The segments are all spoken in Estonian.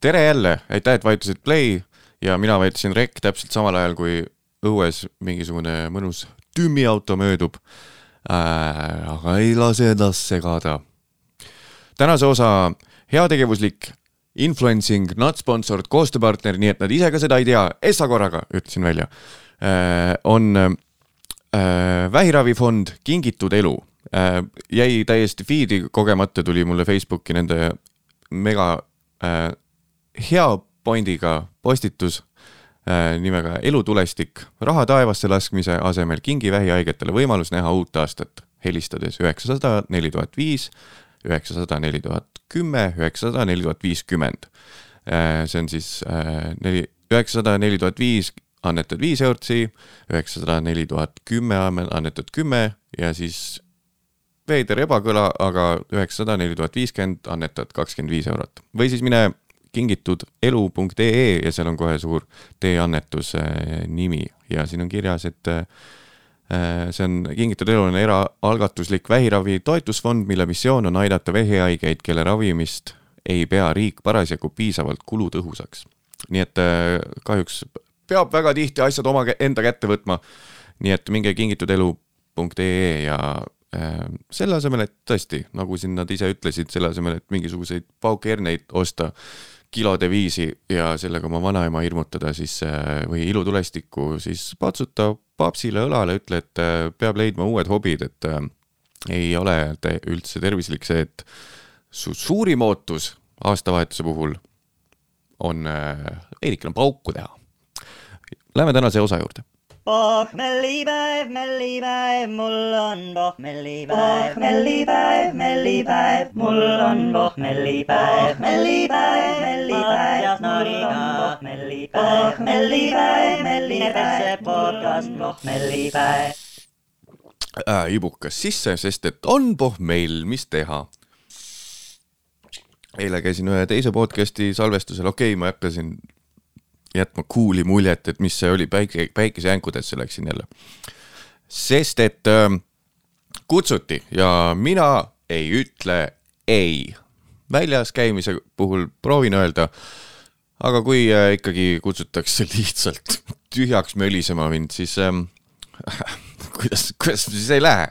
tere jälle, aitäh, et vajutasid play ja mina vajutasin rec täpselt samal ajal, kui õues mingisugune mõnus tümmiauto möödub äh,. aga ei lase ennast segada. tänase osa heategevuslik influencing, not sponsored koostööpartner, nii et nad ise ka seda ei tea, Essa korraga, ütlesin välja äh,, on äh, vähiravifond Kingitud elu äh,. jäi täiesti feed'i, kogemata tuli mulle Facebooki nende mega äh, hea pointiga postitus äh, nimega Elutulestik. raha taevasse laskmise asemel kingi vähihaigetele võimalus näha uut aastat, helistades üheksasada neli tuhat viis, üheksasada neli tuhat kümme, üheksasada neli tuhat viiskümmend. Äh, see on siis äh, neli, üheksasada neli tuhat viis annetad viis eurtsi, üheksasada neli tuhat kümme annetad kümme ja siis veider ebakõla, aga üheksasada neli tuhat viiskümmend annetad kakskümmend viis eurot. või siis mine kingitud elu.ee ja seal on kohe suur teie annetuse nimi ja siin on kirjas, et äh, see on Kingitud Elu on eraalgatuslik vähiravi toetusfond, mille missioon on aidata vähihaigeid, kelle ravimist ei pea riik parasjagu piisavalt kulutõhusaks. nii et äh, kahjuks peab väga tihti asjad oma enda kätte võtma. nii et minge kingitudelu.ee ja selle asemel, et tõesti, nagu siin nad ise ütlesid, selle asemel, et mingisuguseid paukherneid osta, kilode viisi ja sellega oma vanaema hirmutada siis äh, või ilutulestikku, siis patsuta papsile õlale, ütle, et äh, peab leidma uued hobid, et äh, ei ole te üldse tervislik see, et su suurim ootus aastavahetuse puhul on veidikene pauku teha. Läheme tänase osa juurde pohmellipäev, mellipäev, mul on pohmellipäev. pohmellipäev, mellipäev, mul on pohmellipäev. mellipäev, mellipäev, mul on pohmellipäev. pohmellipäev, mellipäev, podcast pohmellipäev äh,. ibukas sisse, sest et on pohmell, mis teha eile käisin ühe teise podcast'i salvestusel, okei okay,, ma ei hakka siin jätma cool'i muljet, et mis see oli, päike, päikesejänkudesse läksin jälle. sest et äh, kutsuti ja mina ei ütle ei. väljas käimise puhul proovin öelda, aga kui äh, ikkagi kutsutakse lihtsalt tühjaks mölisema mind, siis ähm, kuidas, kuidas siis ei lähe?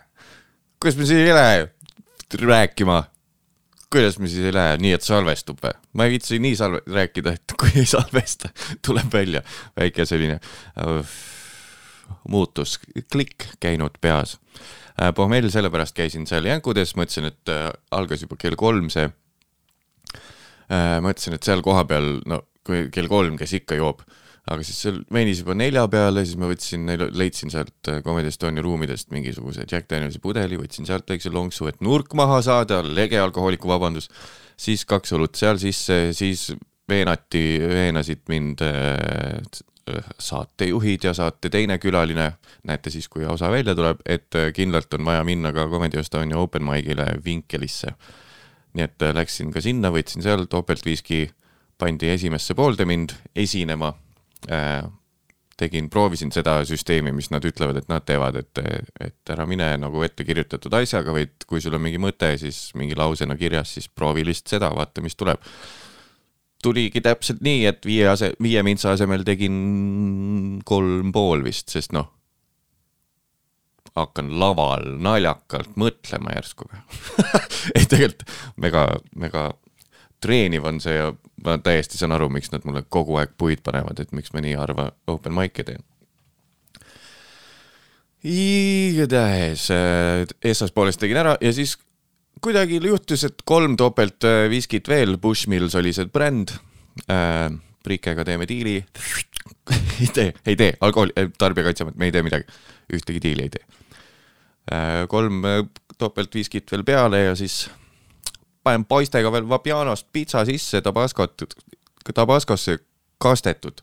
kuidas me siis ei lähe rääkima kuidas me siis ei lähe, nii et salvestub või? ma ei viitsi nii salve-, rääkida, et kui ei salvesta, tuleb välja väike selline uh, muutus, klikk käinud peas uh,. pohmell sellepärast käisin seal jänkudes, mõtlesin, et uh, algas juba kell kolm see uh,. mõtlesin, et seal kohapeal, no kui kell kolm, kes ikka joob aga siis seal venis juba nelja peale, siis ma võtsin, leidsin sealt äh, Comedy Estonia ruumidest mingisuguse Jack Danielsi pudeli, võtsin sealt väikse lonksu, et nurk maha saada, lege alkohooliku vabandus. siis kaks õlut seal sisse, siis veenati, veenasid mind äh, saatejuhid ja saate teine külaline, näete siis, kui osa välja tuleb, et äh, kindlalt on vaja minna ka Comedy Estonia open mic'ile Vinkelisse. nii et läksin ka sinna, võtsin seal topeltviski, pandi esimesse poolde mind esinema Äh, tegin, proovisin seda süsteemi, mis nad ütlevad, et nad teevad, et, et ära mine nagu ettekirjutatud asjaga, vaid kui sul on mingi mõte, siis mingi lausena kirjas, siis proovi lihtsalt seda, vaata, mis tuleb. tuligi täpselt nii, et viie ase-, viie mintsa asemel tegin kolm pool vist, sest noh, hakkan laval naljakalt mõtlema järsku ei tegelikult mega, mega treeniv on see ja ma täiesti saan aru, miks nad mulle kogu aeg puid panevad, et miks ma nii harva open mic'e teen. igatahes äh, esmaspoolest tegin ära ja siis kuidagi juhtus, et kolm topelt äh, viskit veel, Bushmills oli see bränd äh,. Priikega teeme diili ei tee, ei tee, alkoholi, äh, tarbijakaitseamet, me ei tee midagi, ühtegi diili ei tee äh,. kolm topelt viskit veel peale ja siis panen poistega veel Vapianost pitsa sisse tabaskot, tabaskosse kastetud,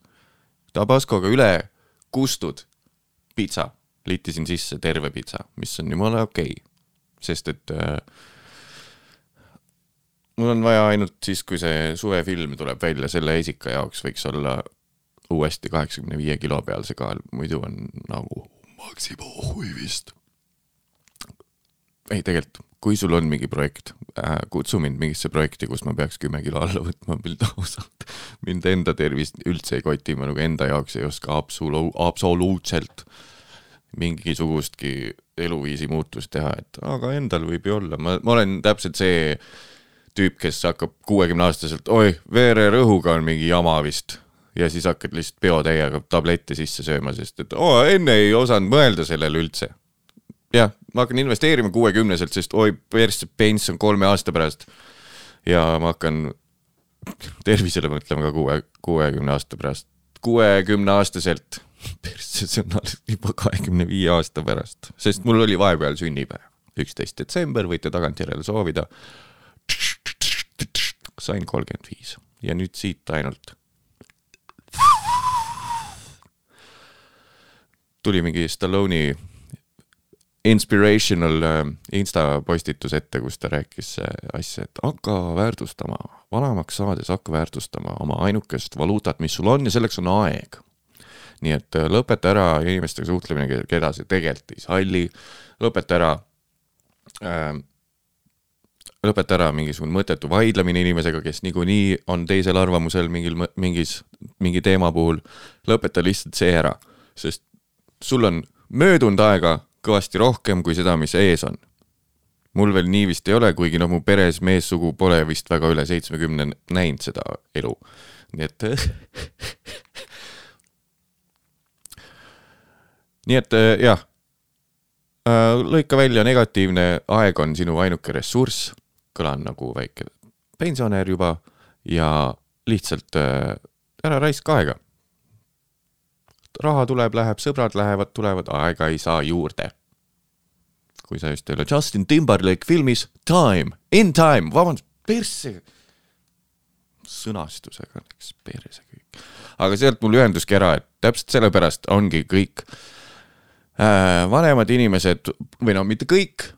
tabaskoga üle kustud pitsa, liitisin sisse terve pitsa, mis on jumala okei. Okay.. sest et äh, mul on vaja ainult siis, kui see suvefilm tuleb välja, selle esika jaoks võiks olla uuesti kaheksakümne viie kilo peal see kaal, muidu on nagu maksimuhui vist. ei, tegelikult kui sul on mingi projekt äh,, kutsu mind mingisse projekti, kus ma peaks kümme kilo alla võtma, pilt ausalt. mind enda tervist üldse ei koti, ma nagu enda jaoks ei oska absolu-, absoluutselt mingisugustki eluviisi muutust teha, et aga endal võib ju olla, ma, ma olen täpselt see tüüp, kes hakkab kuuekümne aastaselt, oi, veererõhuga on mingi jama vist. ja siis hakkad lihtsalt peotäiega tablette sisse sööma, sest et oo, enne ei osanud mõelda sellele üldse. jah, ma hakkan investeerima kuuekümneselt, sest oi, persse pension kolme aasta pärast. ja ma hakkan tervisele mõtlema ka kuue, kuuekümne aasta pärast. kuuekümne aastaselt, persse, see on juba kahekümne viie aasta pärast, sest mul oli vahepeal sünnipäev, üksteist detsember, võite tagantjärele soovida. sain kolmkümmend viis ja nüüd siit ainult tuli mingi Stallone'i inspirational äh, insta postitus ette, kus ta rääkis äh, asja, et hakka väärtustama, vanemaks saades hakka väärtustama oma ainukest valuutat, mis sul on ja selleks on aeg. nii et äh, lõpeta ära inimestega suhtlemine, keda see tegelikult ei salli, lõpeta ära äh, lõpeta ära mingisugune mõttetu vaidlemine inimesega, kes niikuinii on teisel arvamusel mingil, mingis, mingi teema puhul. lõpeta lihtsalt see ära, sest sul on möödunud aega kõvasti rohkem kui seda, mis ees on. mul veel nii vist ei ole, kuigi noh, mu peres meessugu pole vist väga üle seitsmekümne näinud seda elu. nii et nii et äh, jah, lõika välja negatiivne, aeg on sinu ainuke ressurss, kõlan nagu väike pensionär juba ja lihtsalt äh, ära raiska aega. Raha tuleb, läheb, sõbrad lähevad, tulevad, aega ei saa juurde. kui sa just ei ole Justin Timberlake filmis Time, In Time, vabandust, persse. sõnastusega läks perse kõik. aga sealt mul ühenduski ära, et täpselt sellepärast ongi kõik äh, vanemad inimesed või no mitte kõik,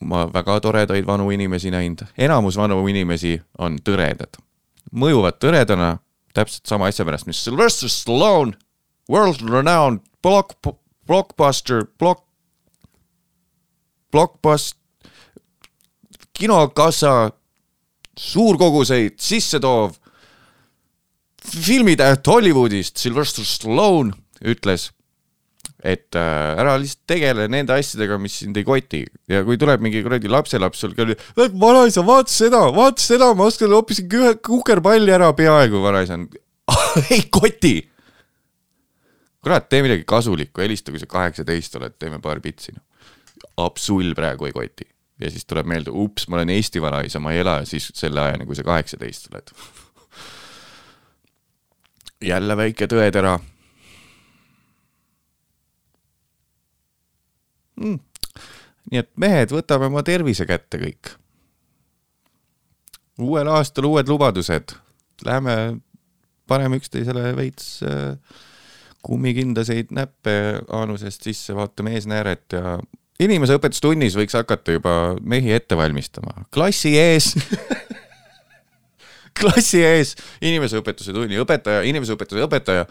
ma väga toredaid vanu inimesi näinud, enamus vanu inimesi on tõredad. mõjuvad tõredana täpselt sama asja pärast, mis Sylvester Stallone, world renowned block, blockbuster, block, blockbust, kinokassa, suurkoguseid sisse toov filmitäht Hollywoodist, Sylvester Stallone ütles et äh, ära lihtsalt tegele nende asjadega, mis sind ei koti ja kui tuleb mingi kuradi lapselaps sul küll, vanaisa, vaata seda, vaata seda, ma oskan hoopis kukerpalli ära peaaegu, vanaisa ei koti. kurat, tee midagi kasulikku, helista, kui sa kaheksateist oled, teeme paar pitsi. absol praegu ei koti ja siis tuleb meelde, ups, ma olen Eesti vanaisa, ma ei ela siis selle ajani, kui sa kaheksateist oled. jälle väike tõetera mm.. nii et mehed, võtame oma tervise kätte kõik. uuel aastal uued lubadused, lähme paneme üksteisele veits äh, kummikindaseid näppe aanusest sisse, vaatame eesnääret ja inimeseõpetustunnis võiks hakata juba mehi ette valmistama, klassi ees klassi ees inimeseõpetuse tunni õpetaja, inimeseõpetuse õpetaja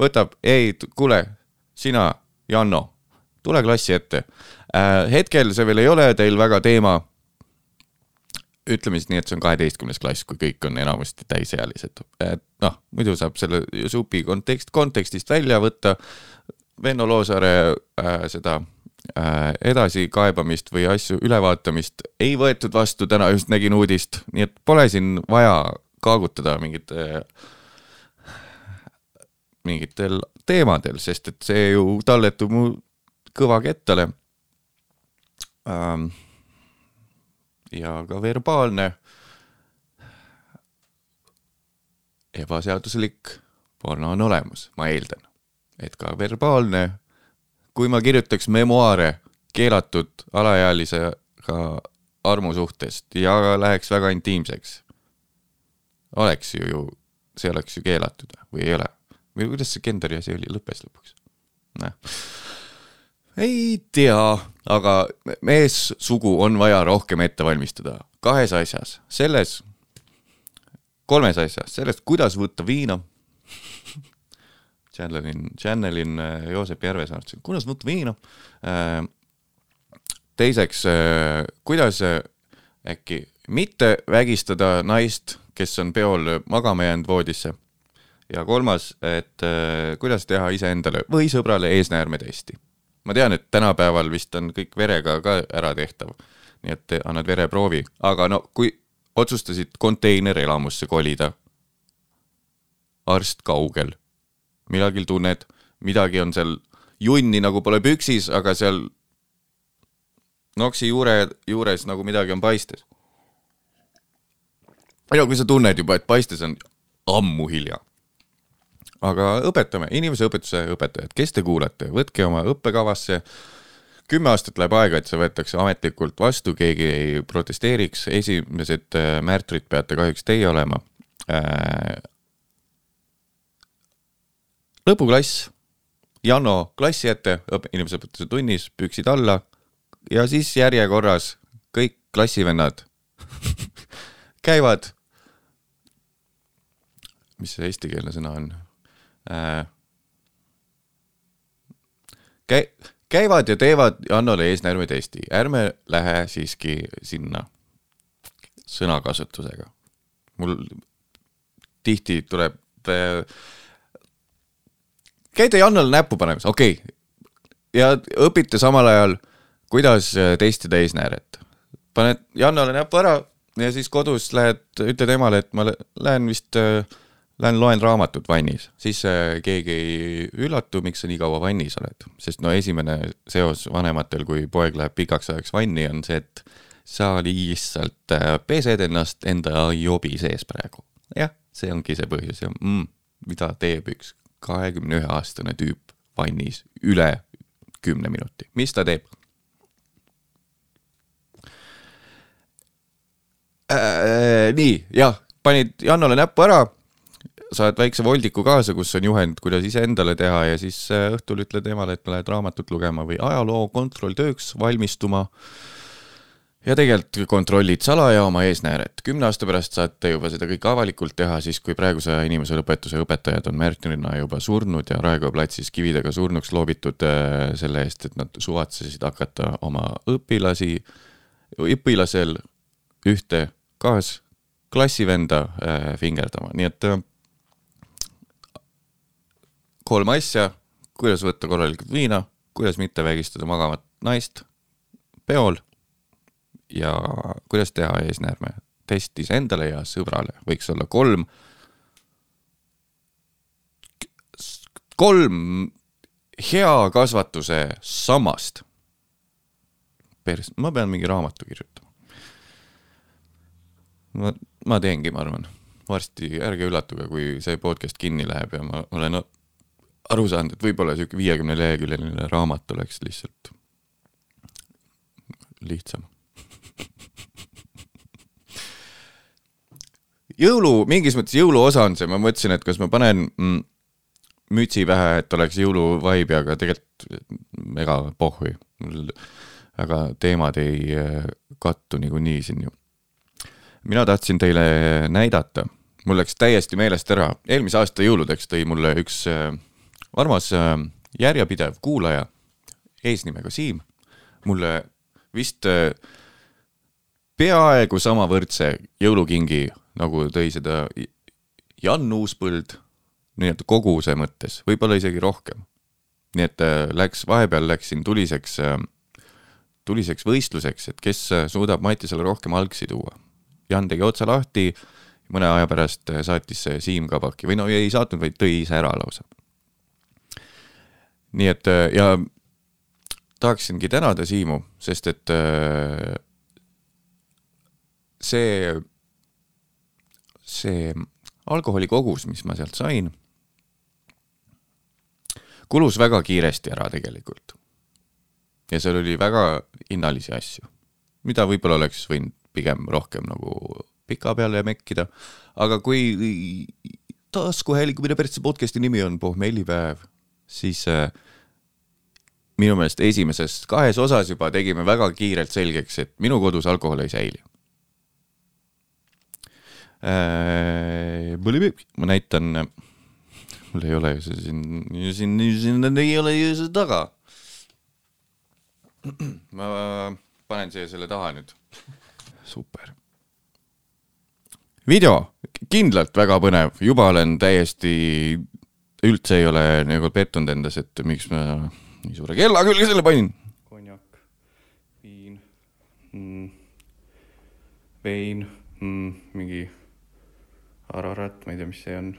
võtab, ei, kuule, sina, Janno tule klassi ette äh,. hetkel see veel ei ole teil väga teema. Ütleme siis nii, et see on kaheteistkümnes klass, kui kõik on enamasti täisealised. et noh, muidu saab selle supi kontekst, kontekstist välja võtta. Venno Loosaare äh, seda äh, edasikaebamist või asju ülevaatamist ei võetud vastu, täna just nägin uudist, nii et pole siin vaja kaagutada mingite mingitel teemadel, sest et see ju talletub mu kõva kettale ähm,. Ja ka verbaalne ebaseaduslik porno on olemas, ma eeldan, et ka verbaalne, kui ma kirjutaks memuaare keelatud alaealisega armusuhtest ja läheks väga intiimseks, oleks ju ju, see oleks ju keelatud või ei ole? Või kuidas see genderi asi oli, lõppes lõpuks? noh. Ei tea, aga meessugu on vaja rohkem ette valmistada kahes asjas, selles, kolmes asjas, sellest, kuidas võtta viina. Channelin, channelin äh, Joosep Järvesaart, kuidas võtta viina. teiseks, kuidas äh, äkki mitte vägistada naist, kes on peol magama jäänud voodisse. ja kolmas, et äh, kuidas teha iseendale või sõbrale eesnäärmetesti. Ma tean, et tänapäeval vist on kõik verega ka ära tehtav, nii et annad vereproovi, aga no kui otsustasid konteinerelamusse kolida, arst kaugel, millalgi tunned, midagi on seal junni nagu pole püksis, aga seal noksi juure, juures nagu midagi on paistes. ja kui sa tunned juba, et paistes on ammu hilja. Aga õpetame, inimeseõpetuse õpetajad, kes te kuulate, võtke oma õppekavasse kümme aastat läheb aega, et see võetakse ametlikult vastu, keegi ei protesteeriks, esimesed äh, märtrid peate kahjuks teie olema äh,. lõpuklass, Janno klassi ette, inimeseõpetuse tunnis, püksid alla ja siis järjekorras kõik klassivennad käivad, mis see eestikeelne sõna on? käi-, käivad ja teevad Jannole eesnäärmetesti, ärme lähe siiski sinna sõnakasutusega. mul tihti tuleb äh, käite Jannole näppu panemas, okei okay.. ja õpite samal ajal, kuidas äh, testida eesnääret. paned Jannole näpu ära ja siis kodus lähed, ütled emale, et ma lä- lähen vist äh, lähen loen raamatut vannis, siis äh, keegi ei üllatu, miks sa nii kaua vannis oled, sest no esimene seos vanematel, kui poeg läheb pikaks ajaks vanni, on see, et sa lihtsalt äh, pesed ennast enda jobi sees praegu. jah, see ongi see põhjus. Ja mm, mida teeb üks kahekümne ühe aastane tüüp vannis üle kümne minuti, mis ta teeb? Äh, nii, jah, panid Jannole näppu ära, saad väikse voldiku kaasa, kus on juhend, kuidas iseendale teha ja siis äh, õhtul ütled emale, et lähed raamatut lugema või ajaloo kontrolltööks valmistuma. ja tegelikult kontrollid salaja oma eesnääret. kümne aasta pärast saate juba seda kõike avalikult teha, siis kui praeguse inimeseõpetuse õpetajad on Märtinina juba surnud ja Raekoja platsis kividega surnuks loobitud äh, selle eest, et nad suvatsesid hakata oma õpilasi, õpilasel ühte kaasklassivenda äh, fingerdama, nii et äh, kolm asja, kuidas võtta korralikult viina, kuidas mitte vägistada magavat naist peol ja kuidas teha eesnäärme. Test iseendale ja sõbrale, võiks olla kolm, kolm hea kasvatuse sammast. pers-, ma pean mingi raamatu kirjutama. ma, ma teengi, ma arvan, varsti ärge üllatuge, kui see podcast kinni läheb ja ma olen aru saanud, et võib-olla sihuke viiekümne leheküljeline raamat oleks lihtsalt lihtsam. jõulu, mingis mõttes jõuluosa on see, ma mõtlesin, et kas ma panen mm, mütsi pähe, et oleks jõuluvibe, aga tegelikult ega pohhui. aga teemad ei äh, kattu niikuinii siin ju. mina tahtsin teile näidata, mul läks täiesti meelest ära, eelmise aasta jõuludeks tõi mulle üks äh, armas äh, järjepidev kuulaja eesnimega Siim mulle vist äh, peaaegu sama võrdse jõulukingi, nagu tõi seda Jan Uuspõld nii-öelda koguse mõttes, võib-olla isegi rohkem. nii et äh, läks, vahepeal läksin tuliseks, tuliseks võistluseks, et kes suudab Matisele rohkem algsi tuua. Jan tegi otsa lahti, mõne aja pärast saatis Siim ka paki või no ei saatnud, vaid tõi ise ära lausa. Nii et äh, ja tahaksingi tänada Siimu, sest et äh, see, see alkoholi kogus, mis ma sealt sain, kulus väga kiiresti ära tegelikult. ja seal oli väga hinnalisi asju, mida võib-olla oleks võinud pigem rohkem nagu pika peale mekkida, aga kui taskuhäälingu, mille pärast see podcast'i nimi on pohmellipäev, siis äh, minu meelest esimeses kahes osas juba tegime väga kiirelt selgeks, et minu kodus alkohol ei säili. ma näitan, mul ei ole ju see siin, siin, siin ei ole ju see taga. ma panen siia selle taha nüüd. super. video, kindlalt väga põnev, juba olen täiesti, üldse ei ole nagu pettunud endas, et miks ma nii suure kella külge selle panin. konjak, viin mm,, vein mm,, mingi ararat, ma ei tea, mis see on.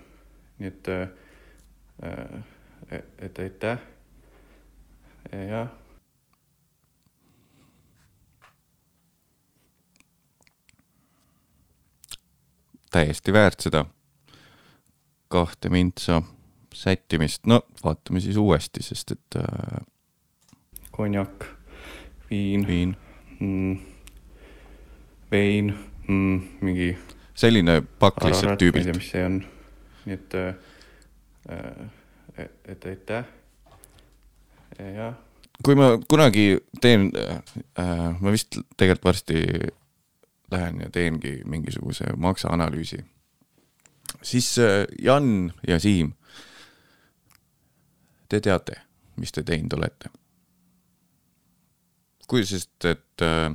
nii et äh,, et aitäh. jah. täiesti väärt seda kahte mintsa sättimist, no vaatame siis uuesti, sest et äh, konjak, viin, viin, mm, vein mm,, mingi selline pakk lihtsalt ararat, ma ei tea, tüübilt. mis see on. nii et äh,, et aitäh. jah, kui ma kunagi teen äh,, ma vist tegelikult varsti lähen ja teengi mingisuguse makseanalüüsi, siis äh, Jan ja Siim, te teate, mis te teinud olete? kui, sest et äh,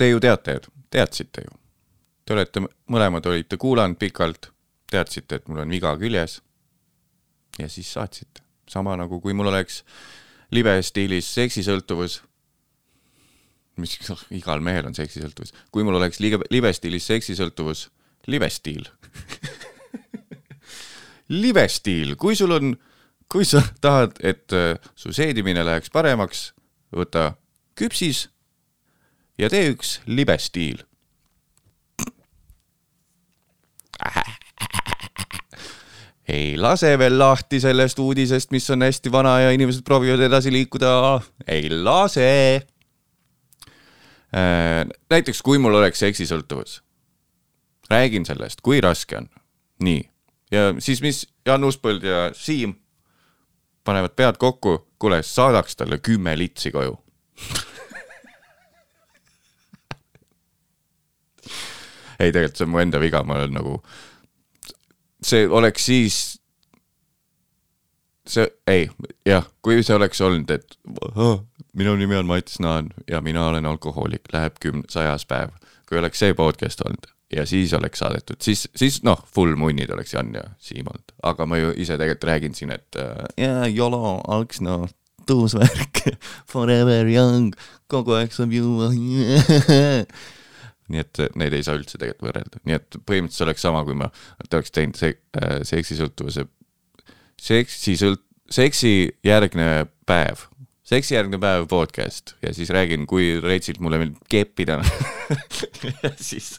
te ju teate, teadsite ju. Te olete, mõlemad olite kuulanud pikalt, teadsite, et mul on viga küljes ja siis saatsite. sama nagu kui mul oleks libe stiilis seksisõltuvus, mis igal mehel on seksisõltuvus, kui mul oleks libe, libe stiilis seksisõltuvus, libestiil. libestiil, kui sul on, kui sa tahad, et äh, su seedimine läheks paremaks, võta küpsis ja tee üks libestiil. ei lase veel lahti sellest uudisest, mis on hästi vana ja inimesed proovivad edasi liikuda. ei lase. näiteks, kui mul oleks seksisõltuvus, räägin sellest, kui raske on. nii, ja siis, mis Jan Uuspõld ja Siim panevad pead kokku, kuule, saadaks talle kümme litsi koju. ei, tegelikult see on mu enda viga, ma olen nagu see oleks siis, see, ei, jah, kui see oleks olnud, et oh, minu nimi on Mats Naan ja mina olen alkohoolik, läheb kümne, sajas päev. kui oleks see podcast olnud ja siis oleks saadetud, siis, siis noh, full munnid oleks Jan ja Siim olnud, aga ma ju ise tegelikult räägin siin, et äh, jaa, YOLO, Alksno, tõusvärk, forever young, kogu aeg saab juua. Nii et neid ei saa üldse tegelikult võrrelda, nii et põhimõtteliselt oleks sama, kui ma, oleks teinud see äh, seksisõltuvuse, seksisõlt-, seksi järgne päev, seksijärgne päev podcast. Ja siis räägin, kui retsilt mulle meeldib keppida ja siis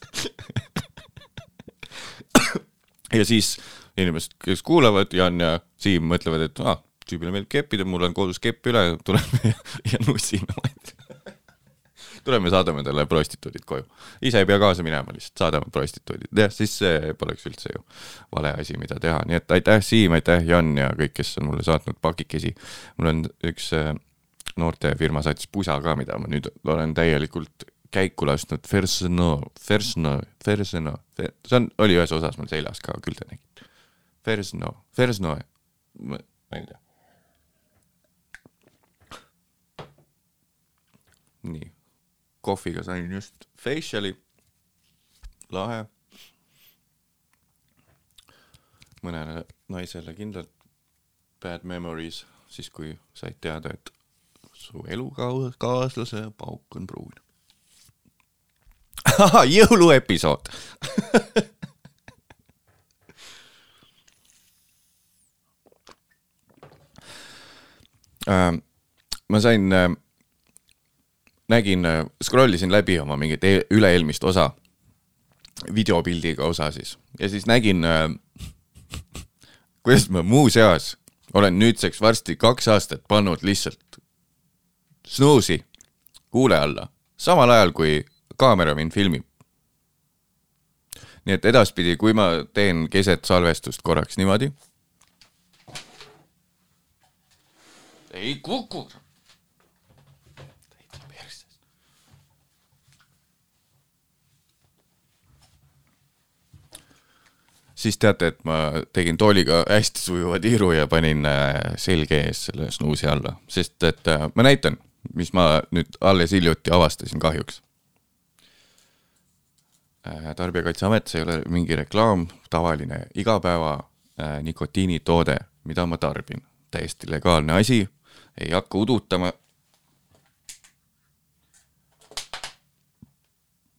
ja siis inimesed, kes kuulavad, Jan ja Siim mõtlevad, et aa ah,, tüübile meeldib keppida, mul on kodus kepp üle, tuleme ja, ja nussime tuleme, saadame talle prostituudid koju. ise ei pea kaasa minema, lihtsalt saadame prostituudid, jah, siis see poleks üldse ju vale asi, mida teha, nii et aitäh, Siim, aitäh, Jan ja kõik, kes on mulle saatnud pakikesi. mul on üks äh, noortefirma saatis pusa ka, mida ma nüüd olen täielikult käiku lasknud, Fersno, Fersno, Fersno, see on, oli ühes osas mul seljas ka, küll te nägite. Fersno, Fersno, ma ei tea. nii kohviga sain just facial'i, lahe. mõnele naisele kindlalt bad memories, siis kui said teada, et su elukaaslase pauk on pruun. jõuluepisood ähm,. ma sain äh, nägin, scroll isin läbi oma mingit e- üle-eelmist osa, videopildiga osa siis ja siis nägin, kuidas ma muuseas olen nüüdseks varsti kaks aastat pannud lihtsalt snuusi kuule alla, samal ajal kui kaamera mind filmib. nii et edaspidi, kui ma teen keset salvestust korraks niimoodi. ei kuku siis teate, et ma tegin tooliga hästi sujuva tiiru ja panin äh, selge ees selle snuusi alla, sest et äh, ma näitan, mis ma nüüd alles hiljuti avastasin kahjuks. tarbijakaitseamet, see ei ole mingi reklaam, tavaline igapäeva äh, nikotiinitoode, mida ma tarbin, täiesti legaalne asi, ei hakka udutama.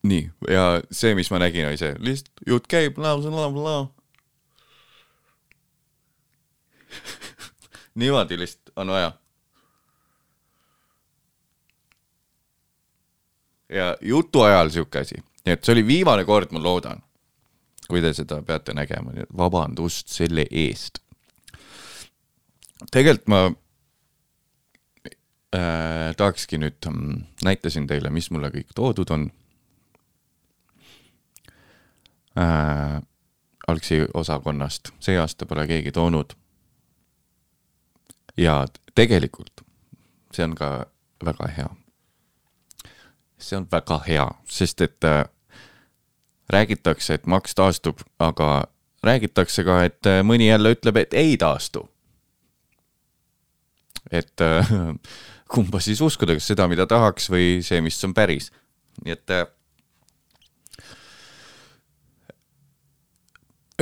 nii, ja see, mis ma nägin, oli see, lihtsalt jutt käib, niimoodi lihtsalt on vaja ja jutu ajal sihuke asi, nii et see oli viimane kord, ma loodan, kui te seda peate nägema, nii et vabandust selle eest. tegelikult ma äh, tahakski nüüd mm,, näitasin teile, mis mulle kõik toodud on äh,. algsi osakonnast, see aasta pole keegi toonud. ja tegelikult see on ka väga hea see on väga hea, sest et äh, räägitakse, et maks taastub, aga räägitakse ka, et äh, mõni jälle ütleb, et ei taastu. et äh, kumba siis uskuda, kas seda, mida tahaks või see, mis on päris. nii et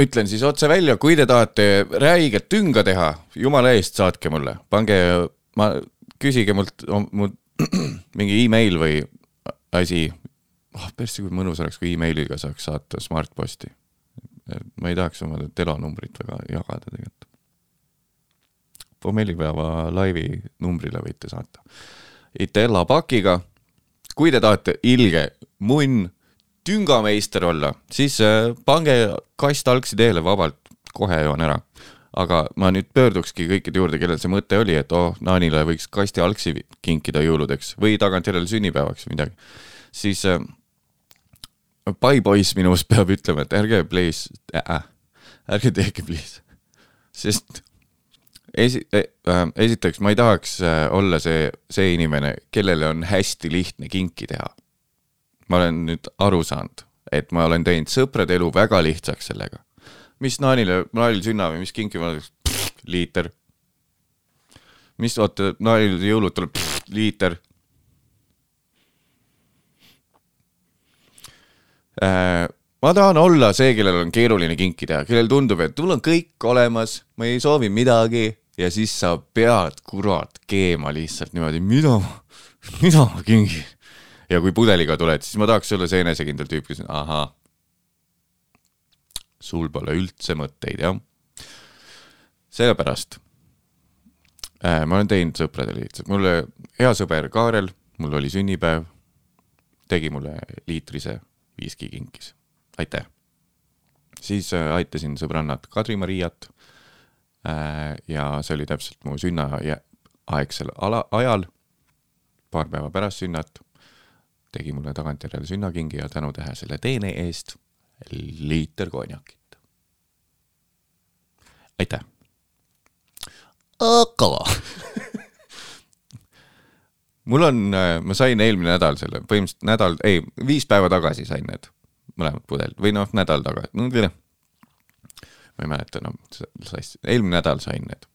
ütlen siis otse välja, kui te tahate räiget tünga teha, jumala eest saatke mulle, pange, ma, küsige mult, mul mingi email või asi. oh persse, kui mõnus oleks, kui emailiga saaks saata Smartposti. ma ei tahaks oma telonumbrit väga jagada tegelikult. Pommelipäeva laivi numbrile võite saata. Itella pakiga, kui te tahate ilge munn tüngameister olla, siis äh, pange kast algsi teele vabalt, kohe joon ära. Aga ma nüüd pöördukski kõikide juurde, kellel see mõte oli, et oh, Naanile võiks kasti algsi kinkida jõuludeks või tagantjärele sünnipäevaks või midagi, siis äh, Paipoiss minust peab ütlema, et ärge please äh,, ärge tehke please, sest esi- äh,, esiteks ma ei tahaks äh, olla see, see inimene, kellele on hästi lihtne kinki teha. Ma olen nüüd aru saanud, et ma olen teinud sõprade elu väga lihtsaks sellega. Mis Naanile, Naanil sünna või mis kinki ma, liiter. mis, oota, Naanil jõulud tuleb, liiter. ma tahan olla see, kellel on keeruline kinki teha, kellel tundub, et mul on kõik olemas, ma ei soovi midagi ja siis sa pead kurat keema lihtsalt niimoodi, mida, mida ma kingin ja kui pudeliga tuled, siis ma tahaks olla see enesekindel tüüp, kes ahaa, sul pole üldse mõtteid, jah. sellepärast äh, ma olen teinud sõpradele lihtsalt, mulle hea sõber Kaarel, mul oli sünnipäev, tegi mulle liitrise viiski kinkis, aitäh. siis äh, aitasin sõbrannat Kadri-Mariat äh, ja see oli täpselt mu sünnaaegsel ala, ajal, paar päeva pärast sünnat tegi mulle tagantjärele sünnakingi ja tänutähe selle teene eest liiter konjakit. aitäh. aga mul on, ma sain eelmine nädal selle, põhimõtteliselt nädal, ei, viis päeva tagasi sain need mõlemad pudelid või noh, nädal tagasi no,. ma ei mäleta enam no,, eelmine nädal sain need.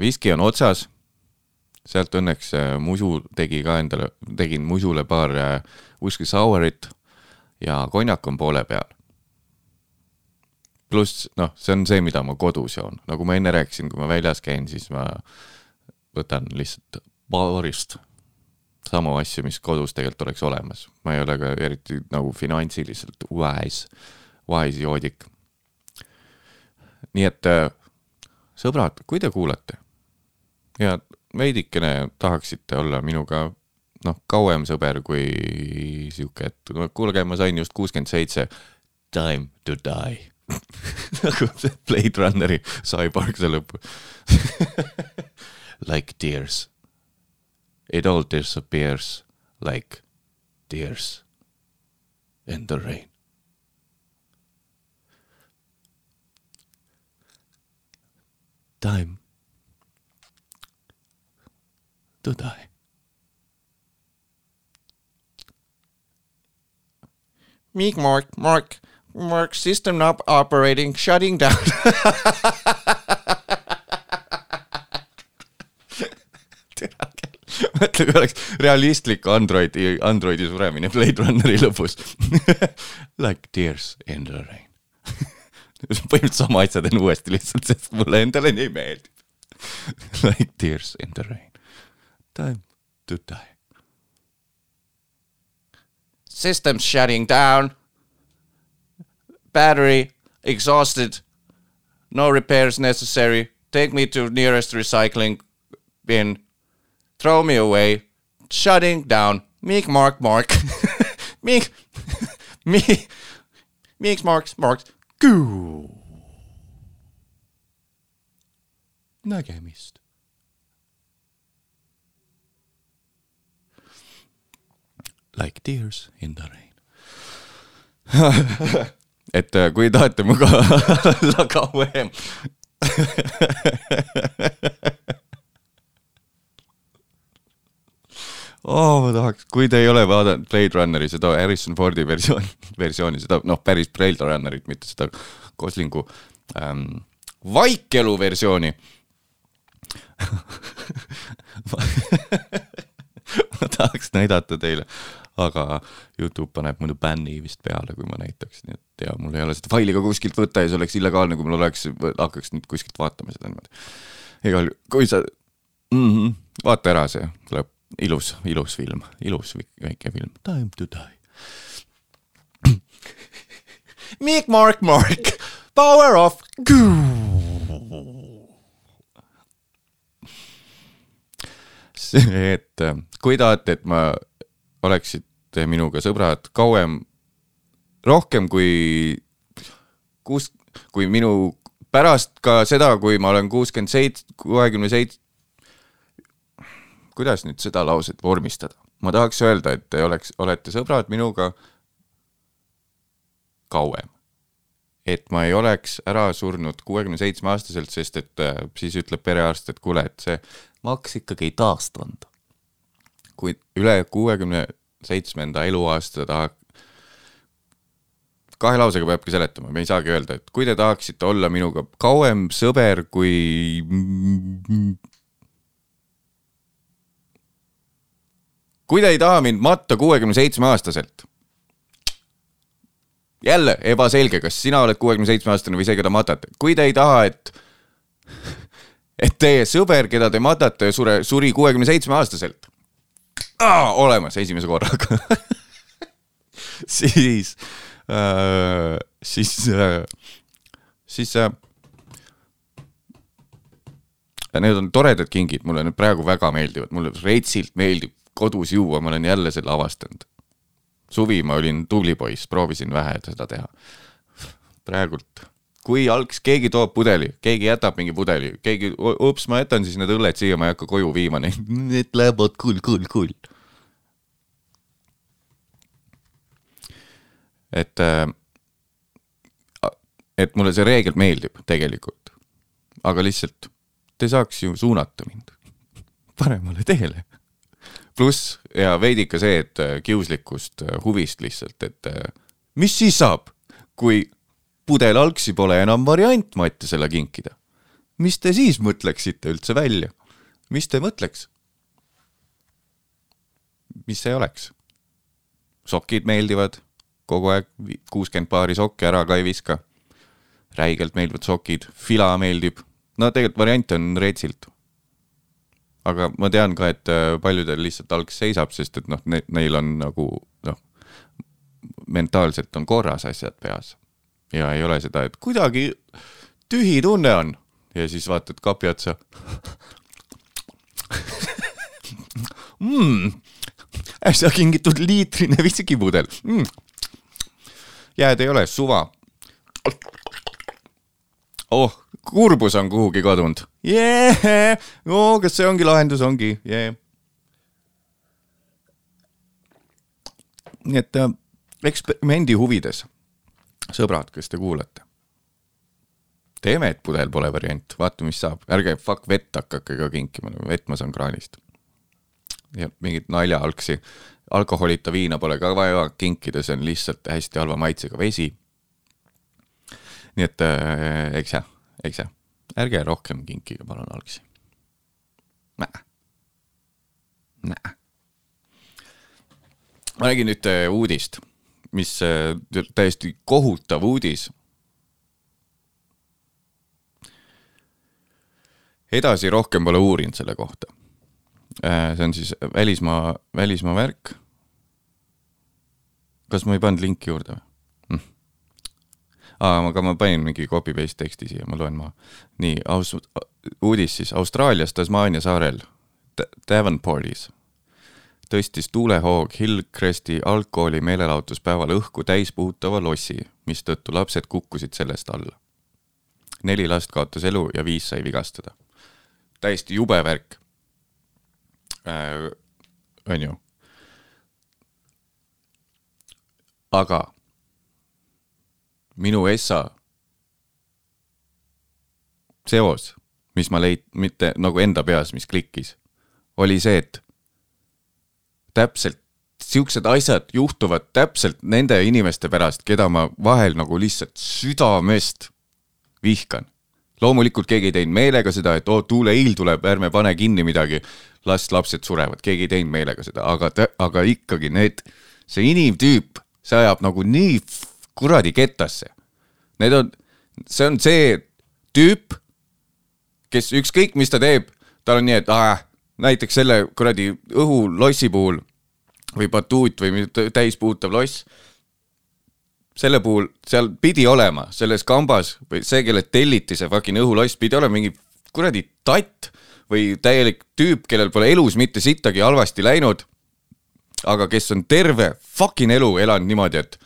viski on otsas sealt õnneks äh, Musu tegi ka endale, tegin Musule paar äh, whisky sour'it ja konjak on poole peal. pluss noh, see on see, mida ma kodus joon, nagu ma enne rääkisin, kui ma väljas käin, siis ma võtan lihtsalt baarist samu asju, mis kodus tegelikult oleks olemas. ma ei ole ka eriti nagu finantsiliselt wise, wise joodik. nii et sõbrad, kui te kuulate ja veidikene tahaksite olla minuga noh, kauem sõber kui sihuke, et no kuulge, ma sain just kuuskümmend seitse. Time to die. nagu see Blade Runneri Cyborg see lõpp. Like tears. It all disappears like tears in the rain. Time to die. Meek Mark, Mark, Mark, system not operating, shutting down. mõtle, kui oleks realistlik Androidi, Androidi suremine Blade Runneri lõpus. Like tears in the rain. põhimõtteliselt sama asja teen uuesti lihtsalt, sest mulle endale nii meeldib. Like tears in the rain. Time to die. System shutting down. Battery exhausted. No repairs necessary. Take me to nearest recycling bin. Throw me away. Shutting down. Meek Mark Mark. Meek. Meek. Meeks Marks Marks. Goo. nägemist. Like tears in the rain. et äh, kui tahate minuga olla kauem oh,. ma tahaks, kui te ei ole vaadanud Blade Runneri, seda Harrison Fordi versioon, versiooni, seda noh, päris Blade Runnerit, mitte seda Goslingu ähm, vaikelu versiooni ma tahaks näidata teile, aga Youtube paneb muidu bänni vist peale, kui ma näitaks, nii et ja mul ei ole seda faili ka kuskilt võtta ja see oleks illegaalne, kui mul oleks, hakkaks nüüd kuskilt vaatama seda niimoodi. igal juhul, kui sa mm, -hmm, vaata ära see, tuleb ilus, ilus film, ilus väike film. Time to die. Mikk Mark Mark, power off. see, et äh, kui tahate, et ma oleksite minuga sõbrad kauem, rohkem kui kuus, kui minu pärast ka seda, kui ma olen kuuskümmend seitse, kuuekümne seitse, kuidas nüüd seda lauset vormistada? ma tahaks öelda, et te oleks, olete sõbrad minuga kauem. et ma ei oleks ära surnud kuuekümne seitsme aastaselt, sest et äh, siis ütleb perearst, et kuule, et see maks ikkagi ei taastunud. Kui üle kuuekümne seitsmenda eluaasta tahab, kahe lausega peabki seletama, me ei saagi öelda, et kui te tahaksite olla minuga kauem sõber kui kui te ei taha mind matta kuuekümne seitsme aastaselt, jälle ebaselge, kas sina oled kuuekümne seitsme aastane või see, keda matate, kui te ei taha, et et teie sõber, keda te matate, sure, suri kuuekümne seitsme aastaselt. Olemas esimese korraga siis äh,, siis äh,, siis äh, need on toredad kingid, mulle need praegu väga meeldivad, mulle retsilt meeldib kodus juua, ma olen jälle selle avastanud. suvi ma olin tubli poiss, proovisin vähe seda teha. praegult, kui algs, keegi toob pudeli, keegi jätab mingi pudeli, keegi, ups, ma jätan siis need õlled siia, ma ei hakka koju viima neid, need lähevad kull, kull, kull. et, et mulle see reegel meeldib tegelikult, aga lihtsalt te saaks ju suunata mind paremale teele. pluss ja veidi ka see, et äh, kiuslikust äh, huvist lihtsalt, et äh, mis siis saab, kui pudel algsi pole enam variant Mattisele kinkida. mis te siis mõtleksite üldse välja? mis te mõtleks? mis see oleks? sokid meeldivad, kogu aeg kuuskümmend paari sokki ära ka ei viska. räigelt meeldivad sokid, fila meeldib, no tegelikult variant on retsilt. aga ma tean ka, et äh, paljudel lihtsalt alg seisab, sest et noh, neil on nagu noh, mentaalselt on korras asjad peas ja ei ole seda, et kuidagi tühi tunne on ja siis vaatad kapi otsa mm,. äsja kingitud liitrine viskipudel mm.. jääd ei ole, suva. oh, kurbus on kuhugi kadunud yeah!. no kas see ongi lahendus, ongi yeah.. nii et äh, eksperimendi huvides, sõbrad, kes te kuulate, teeme, et pudel pole variant, vaatame, mis saab, ärge fuck vett hakake ka kinkima, vett ma saan kraanist. ja mingit naljaalgsi, alkoholita viina pole ka vaja kinkida, see on lihtsalt hästi halva maitsega vesi. nii et äh, eks jah, eks jah, ärge rohkem kinkige palun algsi. ma nägin ühte uudist, mis äh, täiesti kohutav uudis. edasi rohkem pole uurinud selle kohta. see on siis välismaa, välismaa värk. kas ma ei pannud linki juurde või hm.? aa, aga ma panin mingi copy paste teksti siia, ma loen maha. nii, aus-, uudis siis Austraalias Tasmaania saarel D- Devonportis tõstis tuulehoog Hillcresti algkooli meelelahutuspäeval õhku täispuhutava lossi, mistõttu lapsed kukkusid sellest alla. neli last kaotas elu ja viis sai vigastada. täiesti jube värk äh,. on ju. aga minu essa seos, mis ma leid-, mitte nagu enda peas, mis klikkis, oli see, et täpselt siuksed asjad juhtuvad täpselt nende inimeste pärast, keda ma vahel nagu lihtsalt südamest vihkan. loomulikult keegi ei teinud meelega seda, et oo, tuuleiil tuleb, ärme pane kinni midagi, las lapsed surevad, keegi ei teinud meelega seda, aga, aga ikkagi need, see inimtüüp, see ajab nagu nii kuradi kettasse. Need on, see on see tüüp, kes ükskõik, mis ta teeb, tal on nii, et aa, näiteks selle kuradi õhulossi puhul või batuut või täispuutav loss, selle puhul seal pidi olema selles kambas või see, kellelt telliti see fucking õhuloss, pidi olema mingi kuradi tatt või täielik tüüp, kellel pole elus mitte sittagi halvasti läinud, aga kes on terve fucking elu elanud niimoodi, et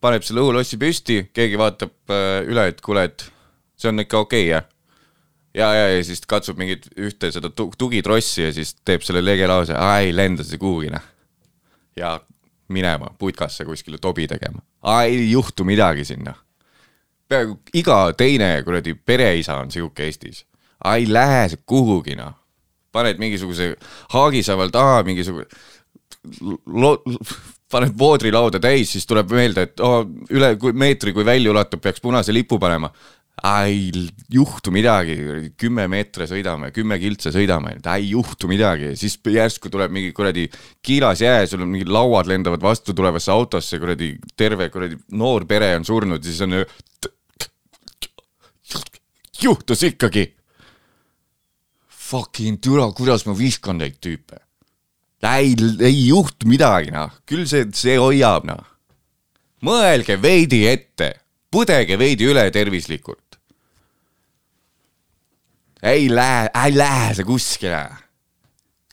paneb selle õhulossi püsti, keegi vaatab äh, üle, et kuule, et see on ikka okei okay,, jah ja, ja, ja siis katsub mingit ühte seda tu- tugitrossi ja siis teeb selle lege lause, ei lenda see kuhugi noh. ja minema putkasse kuskile tobi tegema, ei juhtu midagi sinna. peaaegu iga teine kuradi pereisa on sihuke Eestis, ei lähe see kuhugi noh. paned mingisuguse haagisaval taha mingisugune lo-, paned voodrilauda täis, siis tuleb meelde, et oh, üle kui meetri, kui välja ulatub, peaks punase lipu panema. Ei juhtu midagi, kümme meetri sõidame, kümme kiltsa sõidame, ei juhtu midagi, siis järsku tuleb mingi kuradi kiilas jää, sul on mingid lauad lendavad vastu tulevasse autosse, kuradi terve kuradi noor pere on surnud, siis on. juhtus ikkagi. Fucking türa, kuidas ma vihkan neid tüüpe ei, ei juhtu midagi, noh, küll see, see hoiab, noh. mõelge veidi ette, põdege veidi üle tervislikult. Ei lähe, ei lähe see kuskile.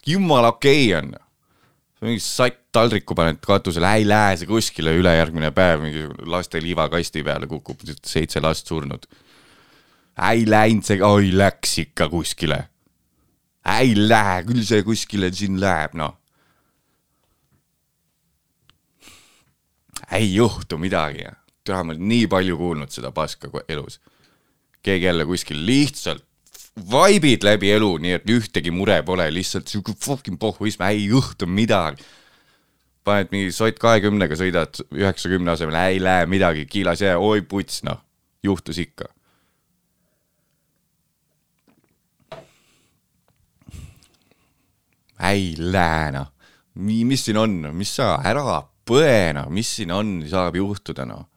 jumala okei okay on. mingi satt taldriku paned katusele, ei lähe see kuskile, ülejärgmine päev mingi laste liivakasti peale kukub seitse last surnud. ei läinud see, oi läks ikka kuskile ei lähe, küll see kuskile siin läheb, noh. ei juhtu midagi. tead, ma olen nii palju kuulnud seda paska elus. keegi jälle kuskil lihtsalt vaibid läbi elu, nii et ühtegi mure pole, lihtsalt siuke fucking pohhuism, ei juhtu midagi. paned mingi sott kahekümnega, sõidad üheksakümne asemel, ei lähe midagi, kiilas jää, oi puts, noh, juhtus ikka ei lähe noh, mis siin on, mis sa ära põe noh, mis siin on, saab juhtuda noh.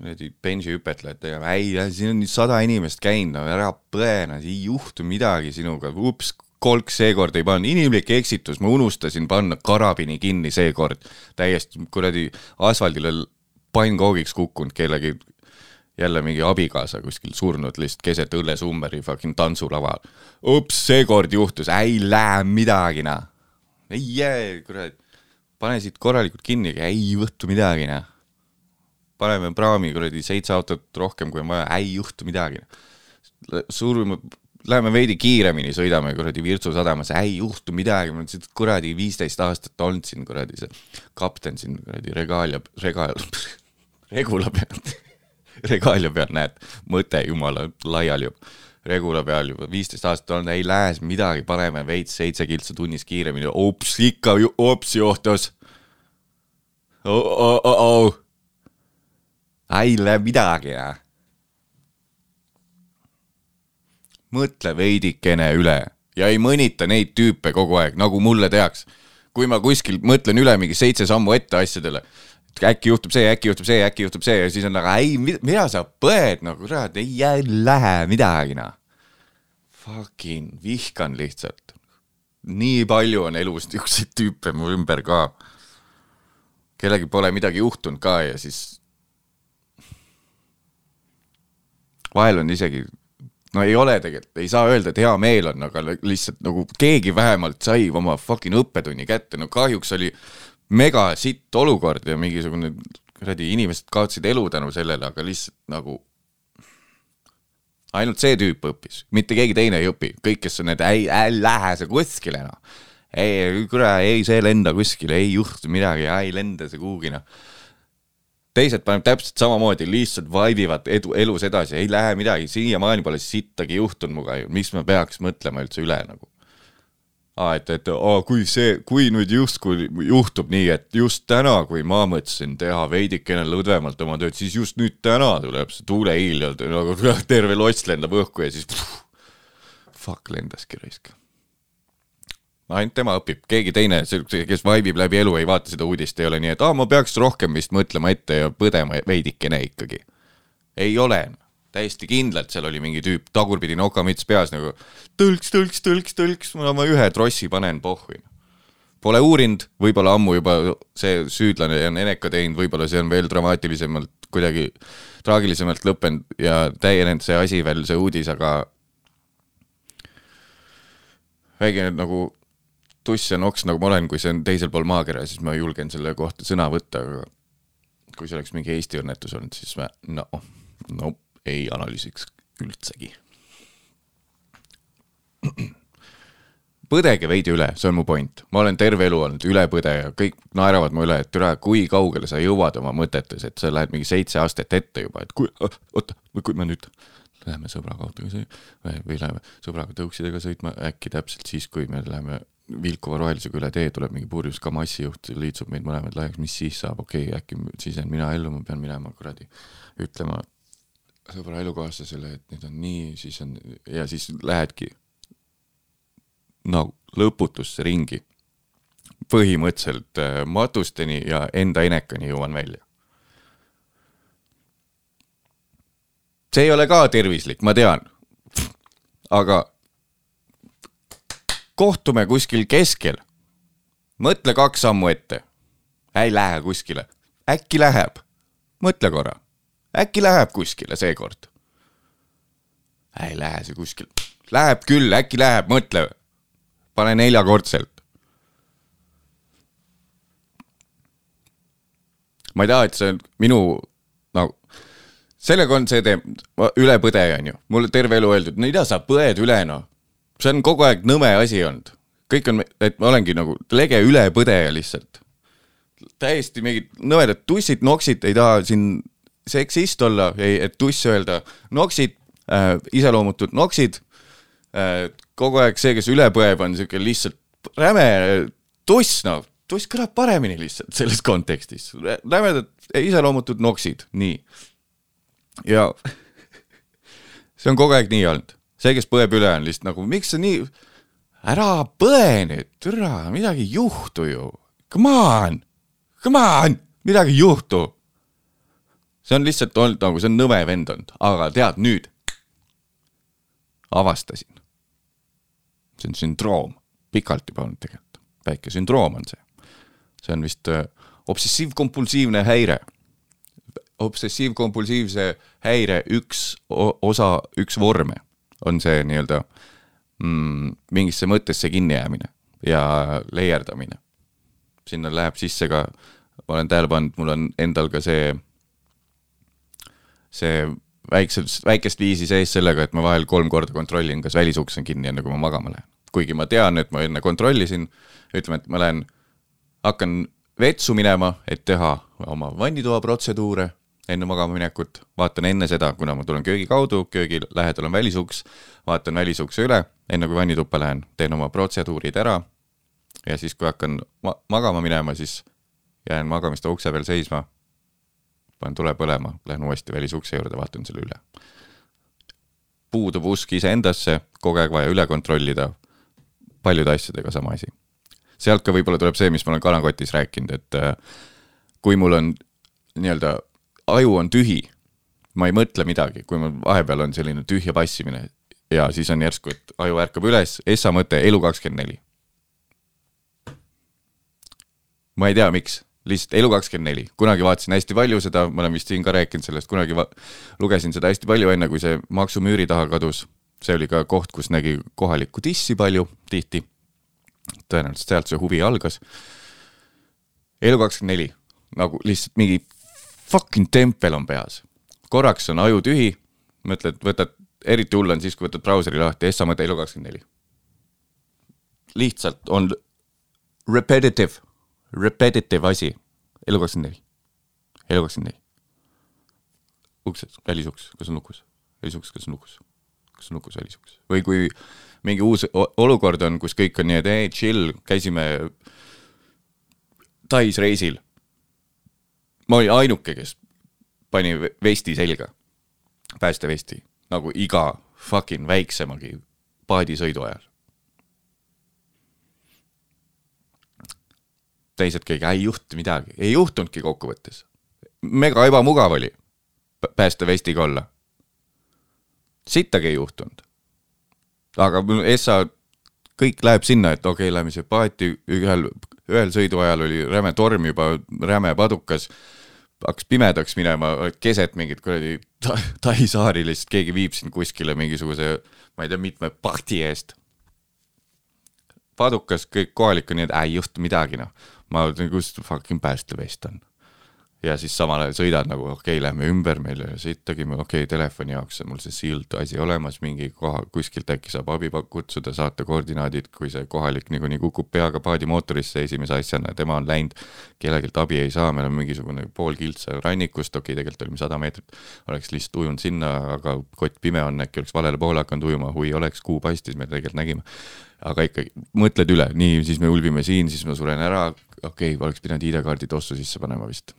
Kuradi bensihüpetlejad tegema, ei, siin on sada inimest käinud, no ära põe noh, ei juhtu midagi sinuga, ups, kolk seekord ei pannud, inimlik eksitus, ma unustasin panna karabini kinni seekord, täiesti kuradi asfaldile pannkoogiks kukkunud kellegi jälle mingi abikaasa kuskil surnud lihtsalt keset õllesummeri fucking tantsulaval. ups, seekord juhtus, ei lähe midagi noh. ei jää, kurat, pane siit korralikult kinni, ei juhtu midagi noh. Paneme praami kuradi seitse autot rohkem, kui on vaja, ei juhtu midagi. surme, läheme veidi kiiremini, sõidame kuradi Virtsu sadamasse, ei juhtu midagi, ma olen siit kuradi viisteist aastat olnud siin kuradi see kapten siin kuradi Regalia, Regaal, Regula peal Regalia peal näed, mõte jumala laiali juba. Regula peal juba viisteist aastat olnud, ei lähe midagi, paneme veits seitse kiltsa tunnis kiiremini, ops, ikka ops juhtus oh,. Oh, oh, oh. Ei lähe midagi jah mõtle veidikene üle ja ei mõnita neid tüüpe kogu aeg, nagu mulle tehakse. kui ma kuskil mõtlen üle mingi seitse sammu ette asjadele, äkki juhtub see, äkki juhtub see, äkki juhtub see ja siis on nagu ei, mida sa põed nagu kurat, ei lähe midagi noh. Fucking vihkan lihtsalt. nii palju on elus niisuguseid tüüpe mu ümber ka. kellelgi pole midagi juhtunud ka ja siis vahel on isegi, no ei ole tegelikult, ei saa öelda, et hea meel on, aga lihtsalt nagu keegi vähemalt sai oma fucking õppetunni kätte, no kahjuks oli mega sitt olukord ja mingisugune kuradi inimesed kaotasid elu tänu sellele, aga lihtsalt nagu ainult see tüüp õppis, mitte keegi teine ei õpi, kõik, kes on need, ei, ei lähe see kuskile noh. ei, kurat, ei see lenda kuskile, ei juhtu midagi, ei lenda see kuhugi noh teised paneb täpselt samamoodi, lihtsalt vibe ivad edu, elus edasi, ei lähe midagi, siiamaani pole sittagi juhtunud muga ju, miks ma peaks mõtlema üldse üle nagu. aa, et, et aa, kui see, kui nüüd justkui juhtub nii, et just täna, kui ma mõtlesin teha veidikene lõdvemalt oma tööd, siis just nüüd täna tuleb see tuuleiil ja nagu terve loss lendab õhku ja siis pff, fuck lendaski raisk ainult tema õpib, keegi teine, kes vaibib läbi elu, ei vaata seda uudist, ei ole nii, et aa, ma peaks rohkem vist mõtlema ette ja põdema veidikene ikkagi. ei ole, täiesti kindlalt seal oli mingi tüüp, tagurpidi nokamüts peas nagu tõlks, tõlks, tõlks, tõlks, ma ma ühe trossi panen pohhui. Pole uurinud, võib-olla ammu juba see süüdlane on eneka teinud, võib-olla see on veel dramaatilisemalt, kuidagi traagilisemalt lõppenud ja täienenud see asi veel, see uudis, aga väike nagu tuss ja noks, nagu ma olen, kui see on teisel pool maakera, siis ma julgen selle kohta sõna võtta, aga kui see oleks mingi Eesti õnnetus olnud, siis ma no, no ei analüüsiks üldsegi. põdege veidi üle, see on mu point, ma olen terve elu olnud ülepõdeja, kõik naeravad mu üle, et türa, kui kaugele sa jõuad oma mõtetes, et sa lähed mingi seitse aastat ette juba, et kui, oota, kui me nüüd läheme sõbraga autoga sõi- või, või läheme sõbraga tõuksidega sõitma, äkki täpselt siis, kui me läheme vilkuva rohelisega üle tee, tuleb mingi purjus Kamasi juht, liitsub meid mõlemad laiaks, mis siis saab, okei okay,, äkki siis jään mina ellu, ma pean minema kuradi ütlema sõbra elukaaslasele, et nüüd on nii, siis on ja siis lähedki nagu lõputusse ringi. põhimõtteliselt äh, matusteni ja enda enekani jõuan välja. see ei ole ka tervislik, ma tean. aga kohtume kuskil keskel. mõtle kaks sammu ette. ei lähe kuskile, äkki läheb, mõtle korra, äkki läheb kuskile seekord. ei lähe see kuskile, läheb küll, äkki läheb, mõtle, pane neljakordselt. ma ei taha, et see on minu nagu sellega on see teem-, ülepõdeja on ju, mulle terve elu öeldud, no mida sa põed üle noh. See on kogu aeg nõme asi olnud, kõik on, et ma olengi nagu lege ülepõdeja lihtsalt. täiesti mingid nõmedad tussid, noksid, ei taha siin seksist olla, ei, et tuss öelda, noksid äh,, iseloomutud noksid äh,. kogu aeg see, kes üle põeb, on siuke lihtsalt räme tuss, noh, tuss kõlab paremini lihtsalt selles kontekstis, rämedad iseloomutud noksid, nii. Ja see on kogu aeg nii olnud, see, kes põeb üle, on lihtsalt nagu, miks sa nii, ära põe nüüd, türa, midagi ei juhtu ju, come on, come on, midagi ei juhtu. see on lihtsalt olnud nagu, see on nõme vend olnud, aga tead nüüd, avastasin. see on sündroom, pikalt juba olnud tegelikult, väike sündroom on see. see on vist äh, obsessiivkompulsiivne häire obsessiivkompulsiivse häire üks osa, üks vorme on see nii-öelda mm, mingisse mõttesse kinnijäämine ja leierdamine. sinna läheb sisse ka, ma olen tähele pannud, mul on endal ka see, see väikselt, väikest viisi sees sellega, et ma vahel kolm korda kontrollin, kas välisuks on kinni, enne kui ma magama lähen. kuigi ma tean, et ma enne kontrollisin, ütleme, et ma lähen, hakkan vetsu minema, et teha oma vannitoa protseduure enne magama minekut, vaatan enne seda, kuna ma tulen köögi kaudu, köögi lähedal on välisuks, vaatan välisukse üle, enne kui vannituppa lähen, teen oma protseduurid ära ja siis, kui hakkan ma magama minema, siis jään magamiste ukse peal seisma, panen tule põlema, lähen uuesti välisukse juurde, vaatan selle üle. puudub usk iseendasse, kogu aeg vaja üle kontrollida, paljude asjadega sama asi. sealt ka võib-olla tuleb see, mis ma olen kanakotis rääkinud, et äh, kui mul on nii-öelda, aju on tühi, ma ei mõtle midagi, kui mul vahepeal on selline tühja passimine ja siis on järsku, et aju ärkab üles, essa mõte, elu kakskümmend neli. ma ei tea, miks, lihtsalt elu kakskümmend neli, kunagi vaatasin hästi palju seda, ma olen vist siin ka rääkinud sellest, kunagi lugesin seda hästi palju, enne kui see maksumüüri taha kadus. see oli ka koht, kus nägi kohalikku dissi palju, tihti. tõenäoliselt sealt see huvi algas. elu kakskümmend neli, nagu lihtsalt mingi fucking tempel on peas. korraks on aju tühi, mõtled, võtad, eriti hull on siis, kui võtad brauseri lahti, mõte elu kakskümmend neli. lihtsalt on repetitive repetitive asi, elu kakskümmend neli, elu kakskümmend neli. uksed, välisuks, kas on lukus, välisuks, kas on lukus, kas on lukus, välisuks või kui mingi uus olukord on, kus kõik on nii, et ei, chill, käisime Tais reisil. Ma olin ainuke, kes pani ve- vesti selga, päästevesti, nagu iga fucking väiksemagi paadisõidu ajal teised kõik, ei juhtu midagi, ei juhtunudki kokkuvõttes. mega ebamugav oli päästevestiga olla. sittagi ei juhtunud. aga Essa, kõik läheb sinna, et okei okay,, lähme siia paati, ühel, ühel sõiduajal oli räme torm juba, räme padukas, hakkas pimedaks minema, keset mingit kuradi ta, Tai saari lihtsalt keegi viib sind kuskile mingisuguse, ma ei tea, mitme pakti eest padukas, kõik kohalik on nii, et ei juhtu midagi, noh. ma mõtlen, kus fucking päästevest on. Ja siis samal ajal sõidad nagu okei okay,, lähme ümber, meil ei ole sittagi, okei okay,, telefoni jaoks on mul see sild asi olemas, mingi koha, kuskilt äkki saab abi kutsuda, saata koordinaadid, kui see kohalik niikuinii kukub peaga paadimootorisse esimese asjana ja tema on läinud, kellegilt abi ei saa, meil on mingisugune pool kiltsa rannikust, okei okay,, tegelikult olime sada meetrit, oleks lihtsalt ujunud sinna, aga kott pime on, äkki oleks valele poole hakanud ujuma, hui oleks, kuu paistis, me tegelikult nägime aga ikkagi mõtled üle, nii, siis me ulbime siin, siis ma suren ära, okei okay,, oleks pidanud ID-kaardi tossu sisse panema vist.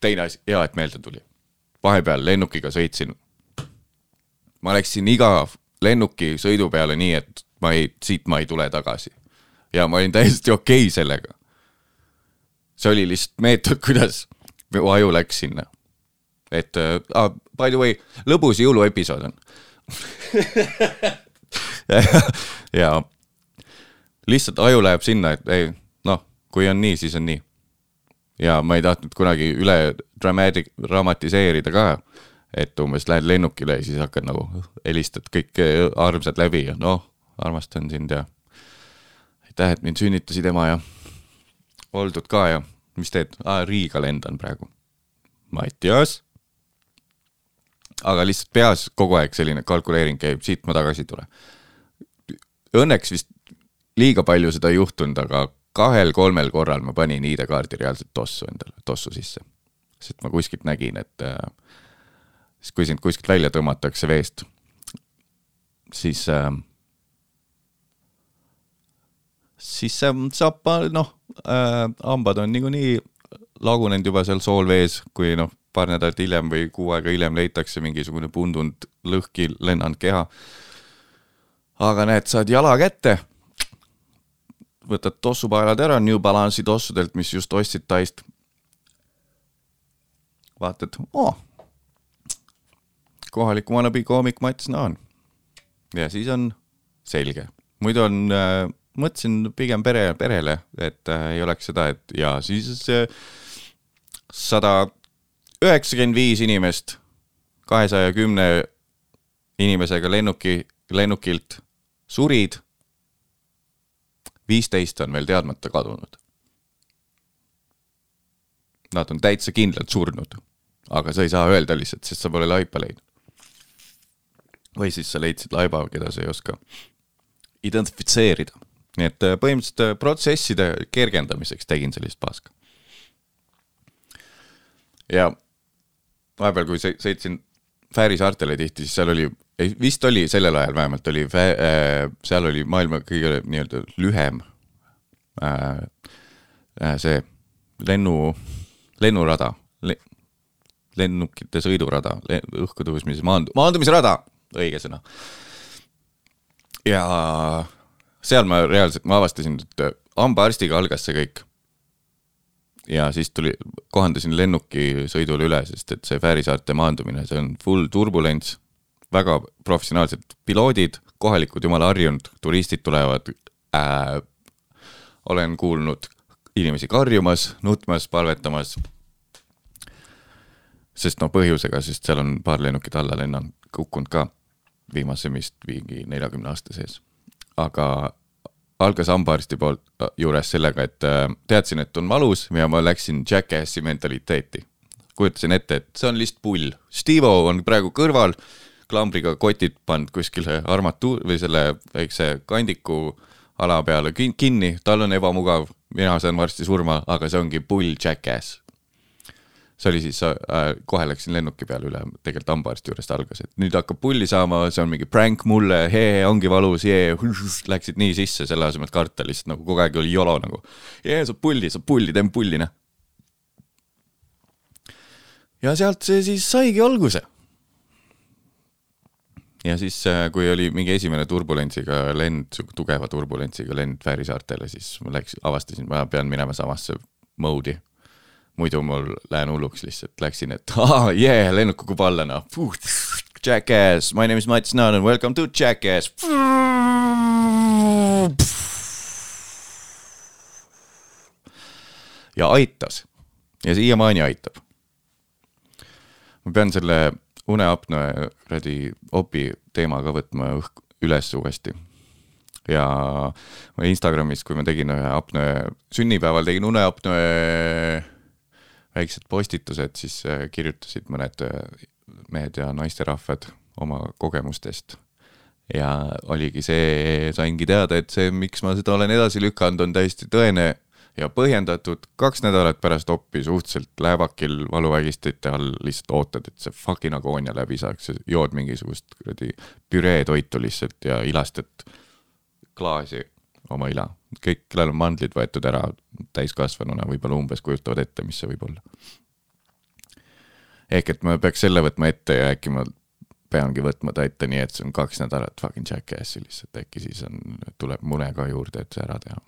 Teine asi, hea, et meelde tuli. vahepeal lennukiga sõitsin. ma läksin iga lennuki sõidu peale nii, et ma ei, siit ma ei tule tagasi. ja ma olin täiesti okei okay sellega. see oli lihtsalt meetod, kuidas mu aju läks sinna. et uh, ah, by the way, lõbus jõuluepisood on ja lihtsalt aju läheb sinna, et ei, noh, kui on nii, siis on nii. Ja ma ei tahtnud kunagi üle dramatic, dramatiseerida ka, et umbes lähed lennukile ja siis hakkad nagu, helistad kõik armsad läbi ja noh, armastan sind ja aitäh, et mind sünnitasid ema ja oldud ka ja mis teed ah,, Riiga lendan praegu. Mattias. aga lihtsalt peas kogu aeg selline kalkuleering käib, siit ma tagasi ei tule. Õnneks vist liiga palju seda ei juhtunud, aga kahel-kolmel korral ma panin ID-kaardi reaalselt tossu endale, tossu sisse. sest ma kuskilt nägin, et äh, siis kui sind kuskilt välja tõmmatakse veest, siis äh, siis äh, saab, noh äh,, hambad on niikuinii lagunenud juba seal soolvees, kui noh, paar nädalat hiljem või kuu aega hiljem leitakse mingisugune pundunud lõhki lennanud keha. aga näed, saad jala kätte võtad tossupaelad ära New Balance'i tossudelt, mis just ostsid Taist. vaatad, oo, kohalik wannabe koomik Mats Naan. ja siis on selge, muidu on äh,, mõtlesin pigem pere, perele, et äh, ei oleks seda, et ja siis sada üheksakümmend viis inimest kahesaja kümne inimesega lennuki, lennukilt surid viisteist on veel teadmata kadunud. Nad on täitsa kindlalt surnud, aga sa ei saa öelda lihtsalt, sest sa pole laipa leidnud. või siis sa leidsid laiba, keda sa ei oska identifitseerida. nii et äh, põhimõtteliselt protsesside kergendamiseks tegin sellist paska. ja vahepeal, kui sõitsin Fääri saartele tihti, siis seal oli ei, vist oli sellel ajal vähemalt oli, seal oli maailma kõige nii-öelda lühem äh, see lennu, lennurada le,, lennukite sõidurada le,, õhku tõusmise maandu-, maandumisrada, õige sõna. ja seal ma reaalselt, ma avastasin, et äh, hambaarstiga algas see kõik. ja siis tuli, kohandasin lennuki sõidule üle, sest et see Fääri saarte maandumine, see on full turbulents, väga professionaalsed piloodid, kohalikud jumala harjunud, turistid tulevad äh,. olen kuulnud inimesi karjumas, nutmas, palvetamas. sest noh, põhjusega, sest seal on paar lennukit alla lennanud, kukkunud ka viimase vist mingi neljakümne aasta sees. aga algas hambaarsti poolt äh, juures sellega, et äh, teadsin, et on valus ja ma läksin Jackassi mentaliteeti. kujutasin ette, et see on lihtsalt pull. Stivo on praegu kõrval, klambriga kotid pannud kuskile armatuur või selle väikse kandiku ala peale kin- kinni, tal on ebamugav, mina saan varsti surma, aga see ongi pull Jackass see oli siis äh,, kohe läksin lennuki peale üle, tegelikult hambaarsti juurest algas, et nüüd hakkab pulli saama, see on mingi prank mulle, hee, ongi valus, jee, läksid nii sisse, selle asemel, et karta lihtsalt nagu kogu aeg oli jolo nagu. jee, saab pulli, saab pulli, teeme pulli, noh. ja sealt see siis saigi alguse. Ja siis, kui oli mingi esimene turbulentsiga lend, tugeva turbulentsiga lend Fääri saartele, siis ma läksin, avastasin, ma pean minema samasse mode'i muidu mul lähen hulluks lihtsalt, läksin, et aa, jee, lennuk kukub alla, noh. Jackass, my name is Mats Naanen, welcome to Jackass. ja aitas ja siiamaani aitab. ma pean selle uneapnoe kuradi opi teema ka võtma õhk- üles uuesti ja ma Instagramis, kui ma tegin ühe apnoe, sünnipäeval tegin uneapnoe väiksed postitused, siis äh, kirjutasid mõned äh, mehed ja naisterahvad oma kogemustest. ja oligi see, saingi teada, et see, miks ma seda olen edasi lükanud, on täiesti tõene ja põhjendatud. kaks nädalat pärast oppi suhteliselt läävakil valuvägistite all lihtsalt ootad, et see fucking agoonia läbi saaks, jood mingisugust kuradi püreetoitu lihtsalt ja ilastad klaasi oma ila. kõik, kellel on mandlid võetud ära täiskasvanuna, võib-olla umbes kujutavad ette, mis see võib olla. ehk et ma peaks selle võtma ette ja äkki ma peangi võtma ta ette nii, et see on kaks nädalat fucking jackassi lihtsalt, äkki siis on, tuleb mune ka juurde, et see ära teha.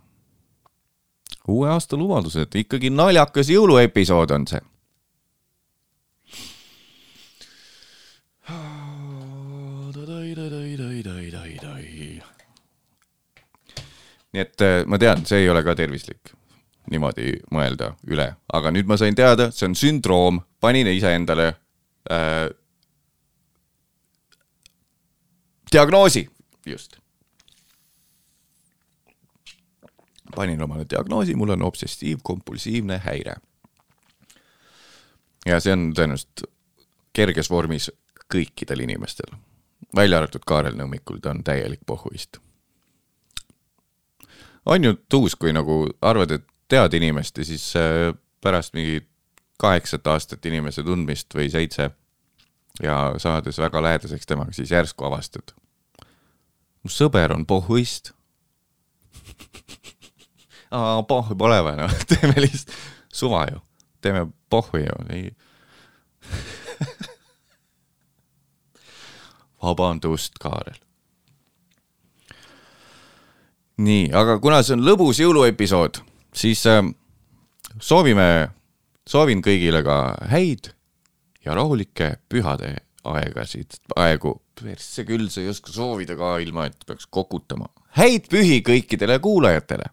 Uue aasta lubadused, ikkagi naljakas jõuluepisood on see. nii et äh, ma tean, see ei ole ka tervislik niimoodi mõelda üle, aga nüüd ma sain teada, see on sündroom, panin iseendale äh, diagnoosi, just. Panin omale diagnoosi, mul on obsessiivkompulsiivne häire. ja see on tõenäoliselt kerges vormis kõikidel inimestel, välja arvatud Kaarel Nõmmikul, ta on täielik pohhuist on ju tuus, kui nagu arvad, et tead inimest ja siis äh, pärast mingi kaheksat aastat inimese tundmist või seitse ja saades väga lähedaseks temaga, siis järsku avastad. mu sõber on pohhuist. aa, pohhu pole vaja, noh, teeme lihtsalt suva ju, teeme pohhu ju, ei. vabandust, Kaarel nii, aga kuna see on lõbus jõuluepisood, siis äh, soovime, soovin kõigile ka häid ja rahulikke pühade aegasid, aegu. persse küll, sa ei oska soovida ka ilma, et peaks kokutama. häid pühi kõikidele kuulajatele.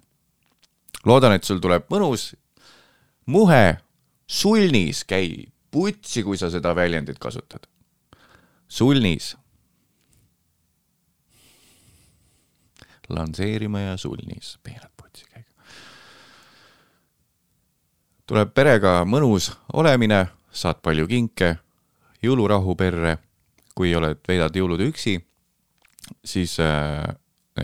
loodan, et sul tuleb mõnus muhe sulnis, käi putsi, kui sa seda väljendit kasutad. sulnis lansseerima ja sulnis, peened putsi käigu. tuleb perega mõnus olemine, saad palju kinke, jõulurahu perre. kui oled, veedad jõulud üksi, siis äh,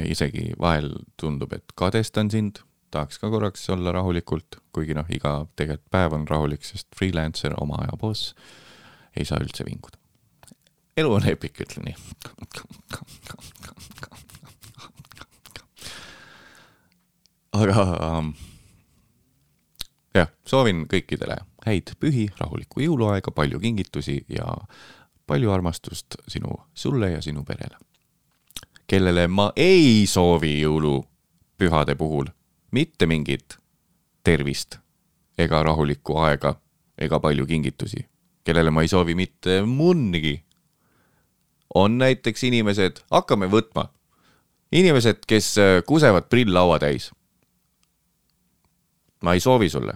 isegi vahel tundub, et kadestan sind, tahaks ka korraks olla rahulikult, kuigi noh, iga tegelikult päev on rahulik, sest freelancer, oma aja boss, ei saa üldse vinguda. elu on epic, ütlen nii. aga ähm, jah, soovin kõikidele häid pühi, rahulikku jõuluaega, palju kingitusi ja palju armastust sinu, sulle ja sinu perele. kellele ma ei soovi jõulu pühade puhul mitte mingit tervist ega rahulikku aega ega palju kingitusi, kellele ma ei soovi mitte munnigi. on näiteks inimesed, hakkame võtma, inimesed, kes äh, kusevad prill-laua täis. ma ei soovi sulle,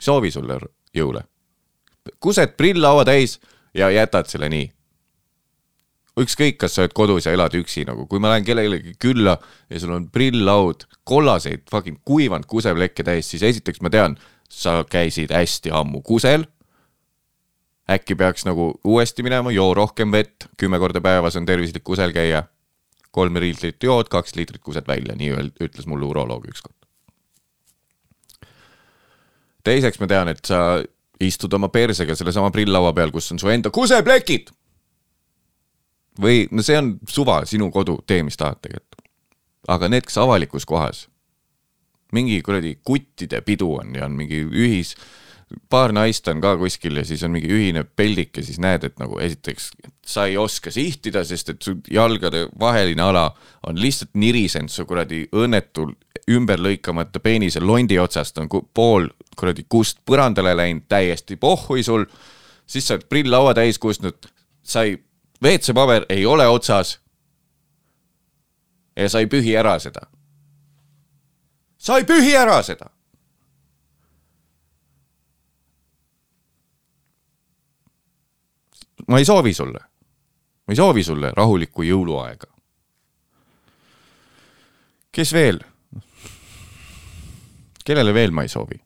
soovi sulle jõule. kused prill-laua täis ja jätad selle nii ükskõik, kas sa oled kodus ja elad üksi nagu, kui ma lähen kellelegi külla ja sul on prill-laud, kollaseid fucking kuivanud kuseplekke täis, siis esiteks ma tean, sa käisid hästi ammu kusel. äkki peaks nagu uuesti minema, joo rohkem vett, kümme korda päevas on tervislik kusel käia. kolm liitrit jood, kaks liitrit kused välja, nii ütles mulle uroloog ükskord. teiseks ma tean, et sa istud oma persega sellesama prill-laua peal, kus on su enda kuseplekid. Või no see on suva, sinu kodu, tee mis tahad tegelikult. aga need, kes avalikus kohas mingi kuradi kuttide pidu on ja on mingi ühis, paar naist on ka kuskil ja siis on mingi ühine peldik ja siis näed, et nagu esiteks sa ei oska sihtida, sest et su jalgade vaheline ala on lihtsalt nirisenud su kuradi õnnetul ümberlõikamata peenise londi otsast on pool kuradi kust põrandale läinud, täiesti pohhui sul. siis sa oled prill-laua täis kustnud, sa ei, WC-paber ei ole otsas. ja sa ei pühi ära seda sa ei pühi ära seda. ma ei soovi sulle, ma ei soovi sulle rahulikku jõuluaega. kes veel? kellele veel ma ei soovi?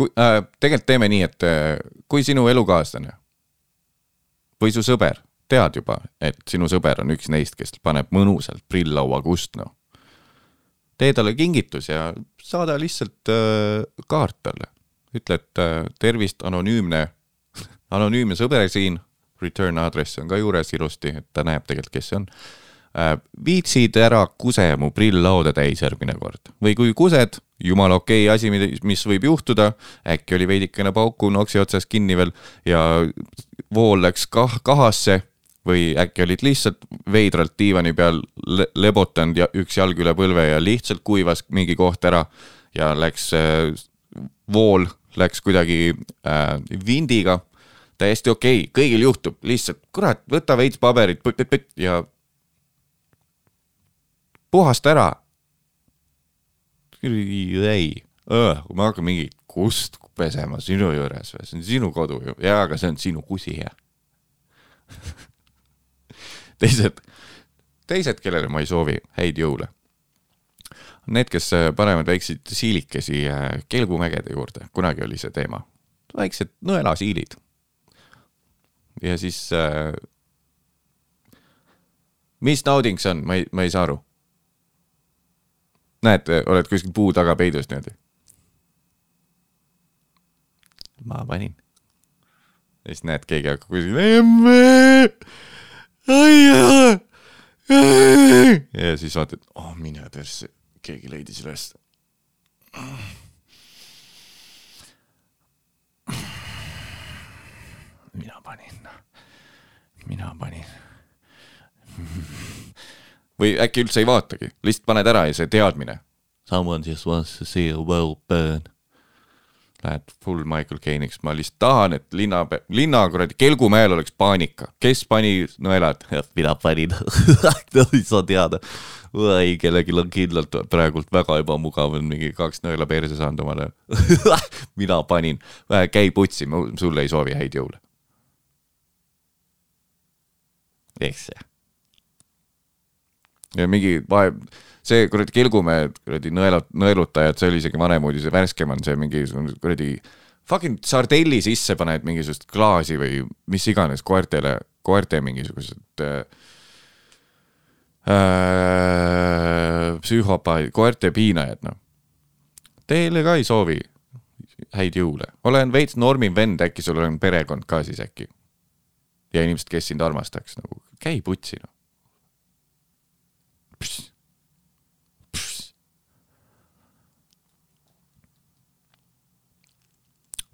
Kui äh,, tegelikult teeme nii, et äh, kui sinu elukaaslane või su sõber tead juba, et sinu sõber on üks neist, kes paneb mõnusalt prill-laua kustnu. tee talle kingitus ja saada lihtsalt äh, kaart talle. ütle, et äh, tervist, anonüümne, anonüümne sõber siin, return address on ka juures ilusti, et ta näeb tegelikult, kes see on. Viitsid ära kuse mu prill-lauda täis järgmine kord. Või kui kused, jumala okei okay asi, mis võib juhtuda, äkki oli veidikene pauku noksi otsas kinni veel ja vool läks kah kahasse. Või äkki olid lihtsalt veidralt diivani peal le lebotanud ja üks jalg üle põlve ja lihtsalt kuivas mingi koht ära. Ja läks äh, vool, läks kuidagi äh, vindiga. täiesti okei. Okay., kõigil juhtub, lihtsalt kurat, võta veits paberit ja puhasta ära. ei, kui ma hakkan mingit kust pesema sinu juures või, see on sinu kodu ju, jaa, aga see on sinu kusi ja teised, teised, kellele ma ei soovi häid jõule. Need, kes äh, panevad väikseid siilikesi äh, kelgumägede juurde, kunagi oli see teema. väiksed nõelasiilid. ja siis äh,. mis nauding see on, ma ei, ma ei saa aru. Näed, oled kuskil puu taga peidus niimoodi. ma panin. ja siis näed, keegi hakkab kuskil ja siis vaatad, oh mine persse, keegi leidis üles. mina panin, mina panin. Või äkki üldse ei vaatagi, lihtsalt paned ära ja see teadmine. Someone just wants to see a world burn lähed full Michael Caine'iks, ma lihtsalt tahan, et linna, linna kuradi Kelgumäel oleks paanika, kes pani nõelad? mina panin no ei saa teada. ei, kellelgi on kindlalt praegult väga ebamugav, on mingi kaks nõela perse saanud omale mina panin, käi putsi, ma sulle ei soovi häid jõule. eks see. Mingi vahe see kuradi Kelgumäe kuradi nõelut-, nõelutajad, see oli isegi vanem uudis ja värskem on see mingisugune kuradi fucking sardelli sisse paned mingisugust klaasi või mis iganes koertele, koerte mingisugused äh, äh, psühhopaadid, koerte piinajad, noh. Teile ka ei soovi häid jõule, olen veits normim vend, äkki sul on perekond ka siis äkki. ja inimesed, kes sind armastaks, nagu käi putsi, noh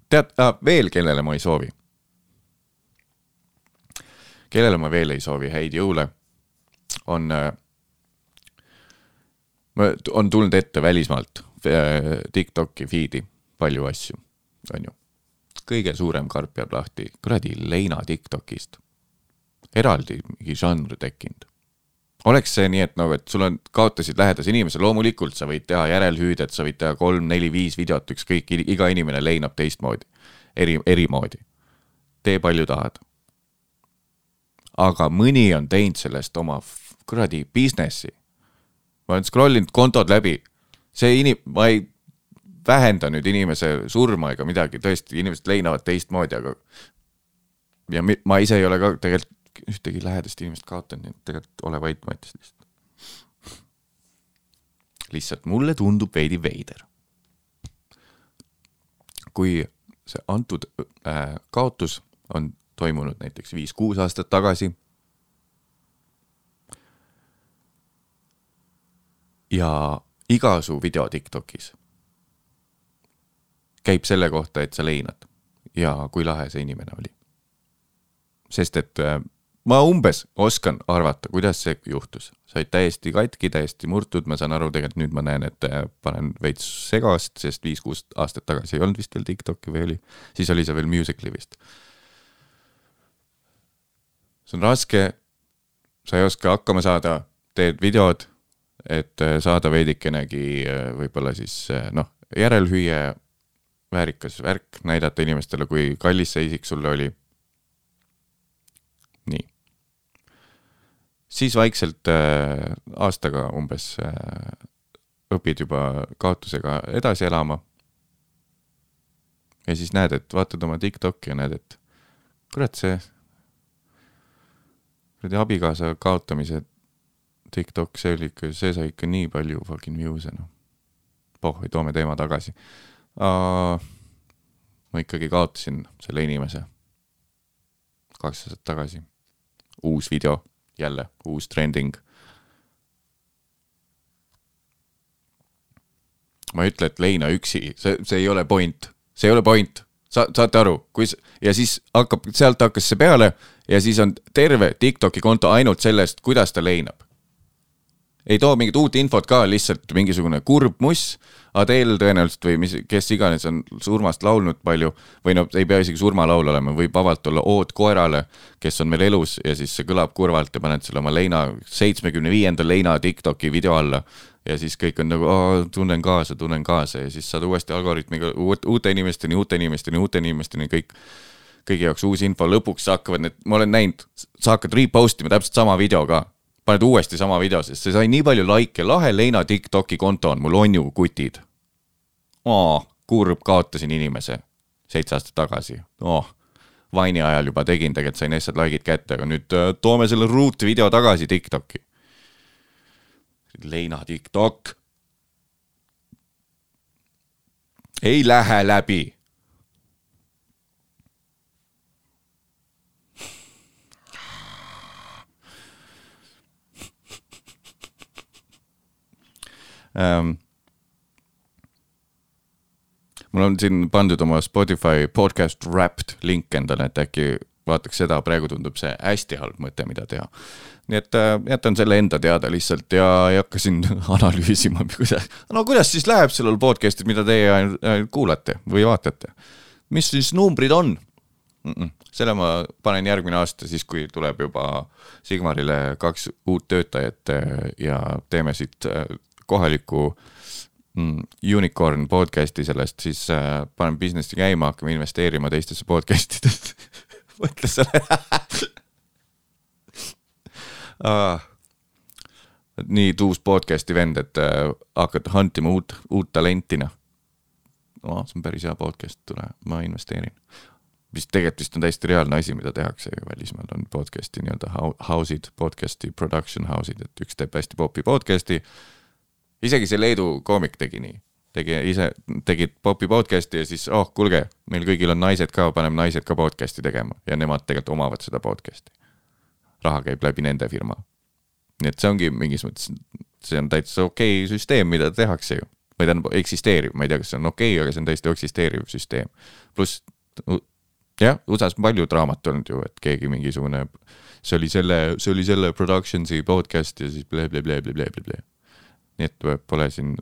tead äh,, veel kellele ma ei soovi. kellele ma veel ei soovi häid jõule, on, on tulnud ette välismaalt äh, TikToki feed'i palju asju, on ju. kõige suurem karp jääb lahti kuradi leina TikTokist. eraldi mingi žanr tekkinud oleks see nii, et nagu, et sul on, kaotasid lähedase inimese, loomulikult sa võid teha järelhüüdet, sa võid teha kolm-neli-viis videot, ükskõik, iga inimene leinab teistmoodi, eri, eri moodi. tee palju tahad. aga mõni on teinud sellest oma kuradi business'i. ma olen scroll inud kontod läbi, see inim-, ma ei vähenda nüüd inimese surma ega midagi, tõesti, inimesed leinavad teistmoodi, aga ja ma ise ei ole ka tegelikult ühtegi lähedast inimest kaotanud, nii et tegelikult ole vait, ma ütlesin lihtsalt. lihtsalt mulle tundub veidi veider. kui see antud äh, kaotus on toimunud näiteks viis-kuus aastat tagasi. ja iga su video Tiktokis käib selle kohta, et sa leinad ja kui lahe see inimene oli. sest et äh, ma umbes oskan arvata, kuidas see juhtus, said täiesti katki, täiesti murtud, ma saan aru, tegelikult nüüd ma näen, et äh, panen veits segast, sest viis-kuus aastat tagasi ei olnud vist veel Tiktoki või oli, siis oli see veel Musically vist. see on raske, sa ei oska hakkama saada, teed videod, et äh, saada veidikenegi äh, võib-olla siis noh, järelhüüe, väärikas värk, näidata inimestele, kui kallis see isik sulle oli. Nii. Siis vaikselt äh, aastaga umbes äh, õpid juba kaotusega edasi elama. ja siis näed, et vaatad oma Tiktoki ja näed, et kurat, see kuradi abikaasa kaotamise Tiktok, see oli ikka, see sai ikka nii palju fucking view'e noh. pohhui, toome teema tagasi. ma ikkagi kaotasin selle inimese kaks aastat tagasi. uus video, jälle uus trending. ma ei ütle, et leina üksi, see, see ei ole point, see ei ole point, sa saate aru, kui ja siis hakkab, sealt hakkas see peale ja siis on terve Tiktoki konto ainult sellest, kuidas ta leinab. Ei too mingit uut infot ka, lihtsalt mingisugune kurb muss, Adele tõenäoliselt või mis, kes iganes on surmast laulnud palju või no ei pea isegi surmalaul olema, võib vabalt olla ood koerale, kes on veel elus ja siis see kõlab kurvalt ja paned selle oma leina, seitsmekümne viienda leina Tiktoki video alla. Ja siis kõik on nagu, tunnen kaasa, tunnen kaasa. Ja siis saad uuesti algoritmiga uut, uute inimesteni, uute inimesteni, uute inimesteni kõik, kõigi jaoks uus info, lõpuks hakkavad need, ma olen näinud, sa hakkad repost ima täpselt sama video ka, paned uuesti sama video, sest see sai nii palju likee, lahe Leina Tiktoki konto on, mul on ju kutid. kurb, kaotasin inimese seitse aastat tagasi, oh Vaini ajal juba tegin, tegelikult sain lihtsalt like'id kätte, aga nüüd äh, toome selle root video tagasi Tiktoki. Leina TikTok. ei lähe läbi. ähm,. mul on siin pandud oma Spotify podcast wrapped link endale, et äkki vaataks seda, praegu tundub see hästi halb mõte, mida teha. nii et äh, jätan selle enda teada lihtsalt ja ei hakka siin analüüsima, kuidas, no kuidas siis läheb sellel podcast'il, mida teie äh, kuulate või vaatate. mis siis numbrid on mm? -mm. selle ma panen järgmine aasta, siis kui tuleb juba Sigmarile kaks uut töötajat äh, ja teeme siit äh, kohalikku mm, unicorn podcast'i sellest, siis äh, panen business'i käima, hakkame investeerima teistesse podcast idesse. mõtle selle ah.. nii tuus podcast'i vend, et äh, hakata hunt ima uut, uut talenti, noh oh,. see on päris hea podcast, tule, ma investeerin. mis tegelikult vist on täiesti reaalne asi, mida tehakse ju välismaal on podcast'i nii-öelda house'id, podcast'i production house'id, et üks teeb hästi popi podcast'i. Isegi see Leedu koomik tegi nii, tegi ise, tegid popi podcast'i ja siis oh kuulge, meil kõigil on naised ka, paneme naised ka podcast'i tegema ja nemad tegelikult omavad seda podcast'i. raha käib läbi nende firma. nii et see ongi mingis mõttes, see on täitsa okei okay süsteem, mida tehakse ju. või tähendab eksisteeriv, ma ei tea, kas see on okei okay,, aga see on täiesti eksisteeriv süsteem. pluss jah, USA-s on palju draamat olnud ju, et keegi mingisugune, see oli selle, see oli selle production'i podcast ja siis ble-ble-ble-ble-ble-ble. Nii et pole siin,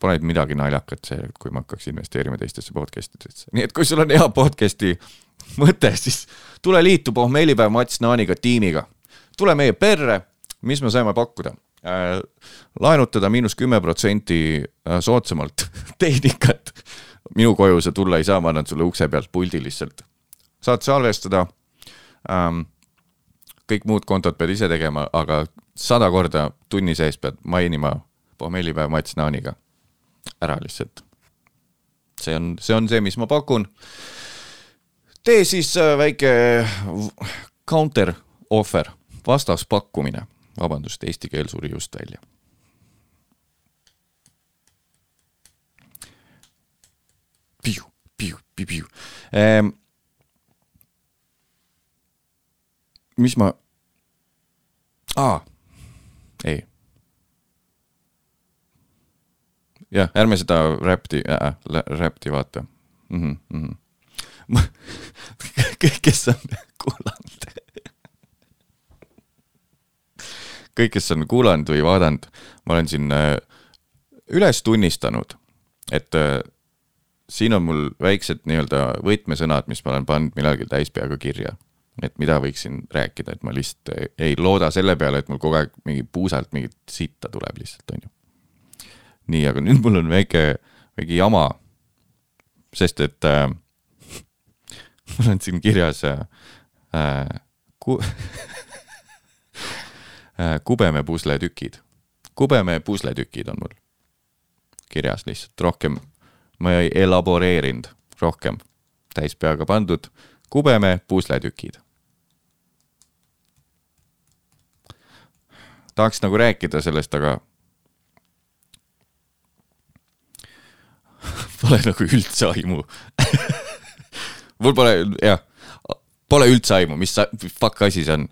pole midagi naljakat see, kui ma hakkaks investeerima teistesse podcast idesse, nii et kui sul on hea podcast'i mõte, siis tule liitu pohmellipäev Mats Naaniga tiimiga. tule meie perre, mis me saame pakkuda äh,? laenutada miinus kümme protsenti äh, soodsamalt tehnikat. minu koju sa tulla ei saa, ma annan sulle ukse pealt puldi lihtsalt. saad salvestada ähm,. kõik muud kontod pead ise tegema, aga sada korda tunni sees pead mainima pohmellipäev Mats Naaniga. ära lihtsalt. see on, see on see, mis ma pakun tee siis äh, väike counter offer, vastaspakkumine, vabandust, eesti keel suri just välja. piu, piu, piu, piu ehm,. mis ma, aa, ei. jah, ärme seda räpti äh,, räpti vaata mm. -hmm, mm -hmm kes on kuulanud, kõik, kes on kuulanud või vaadanud, ma olen siin äh, üles tunnistanud, et äh, siin on mul väiksed nii-öelda võtmesõnad, mis ma olen pannud millalgi täispeaga kirja. et mida võiksin rääkida, et ma lihtsalt ei, ei looda selle peale, et mul kogu aeg mingi puusalt mingit sitta tuleb lihtsalt, on ju. nii, aga nüüd mul on väike, väike jama, sest et äh, mul on siin kirjas äh, ku- äh, Kubeme pusletükid. Kubeme pusletükid on mul kirjas lihtsalt, rohkem ma ei elaboreerinud rohkem, täispeaga pandud Kubeme pusletükid. tahaks nagu rääkida sellest, aga pole nagu üldse aimu mul pole, jah, pole üldse aimu, mis sa- fuck asi see on.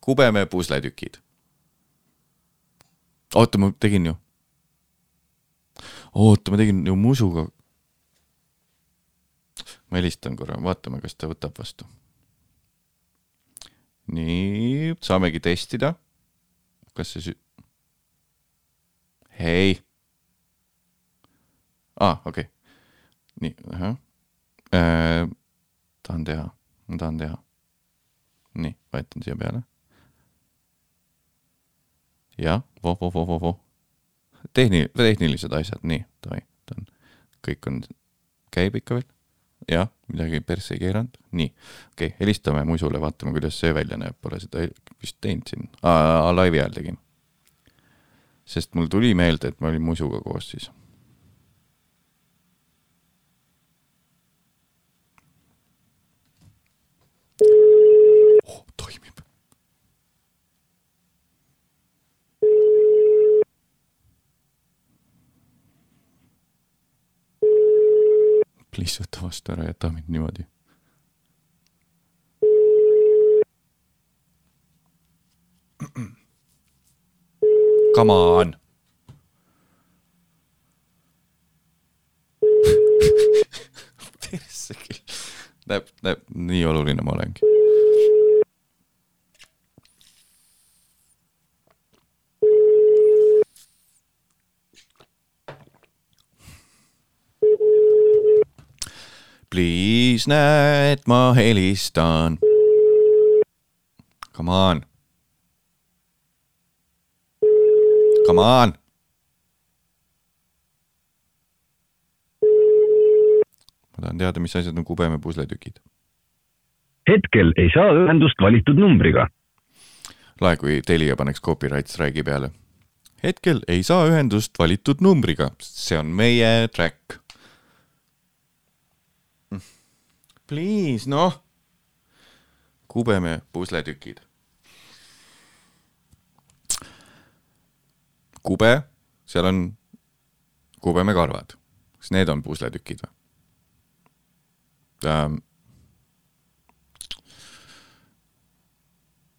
Kubeme pusletükid. oota, ma tegin ju. oota, ma tegin ju musuga. ma helistan korra, vaatame, kas ta võtab vastu. nii, saamegi testida. kas see sü-? hei. Aa ah,, okei okay.. nii, ahah äh,. tahan teha, ma tahan teha. nii, vajutan siia peale. jah, voh, voh, voh, voh, voh. Tehni-, tehnilised asjad, nii, davai, ta on, kõik on, käib ikka veel? jah, midagi persse ei keeranud, nii, okei okay,, helistame musule, vaatame, kuidas see välja näeb, pole seda vist teinud siin, laivi ajal tegin. sest mul tuli meelde, et ma olin musuga koos siis oh,. toimib. Võta vastu, ära jäta mind niimoodi. Come on. persse küll. näeb, näeb, nii oluline ma olengi. Please näe, et ma helistan. Come on. Come on. ma tahan teada, mis asjad on kubeme pusletükid. hetkel ei saa ühendust valitud numbriga. lae, kui Telia paneks copyright strike'i peale. hetkel ei saa ühendust valitud numbriga, see on meie track. Please, noh. kubeme pusletükid. kube, seal on kubemekarvad. kas need on pusletükid või ähm,?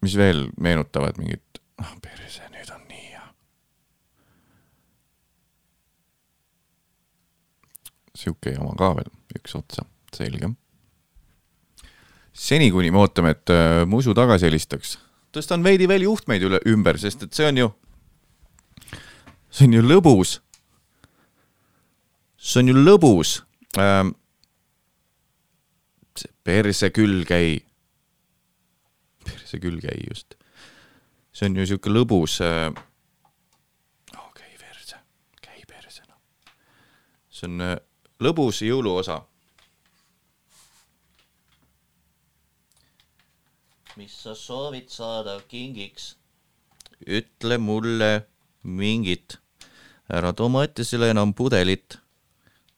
mis veel meenutavad mingit, ah perse, nüüd on nii hea. sihuke jama ka veel, üks otsa, selge. seni, kuni me ootame, et äh, Musu tagasi helistaks, tõstan veidi veel juhtmeid üle, ümber, sest et see on ju, see on ju lõbus. see on ju lõbus ähm,. perse küll käi. perse küll käi just. see on ju sihuke lõbus äh,. oh, käi perse, käi perse noh. see on äh, lõbus jõuluosa mis sa soovid saada kingiks? ütle mulle mingit. ära too Mattiasele enam pudelit.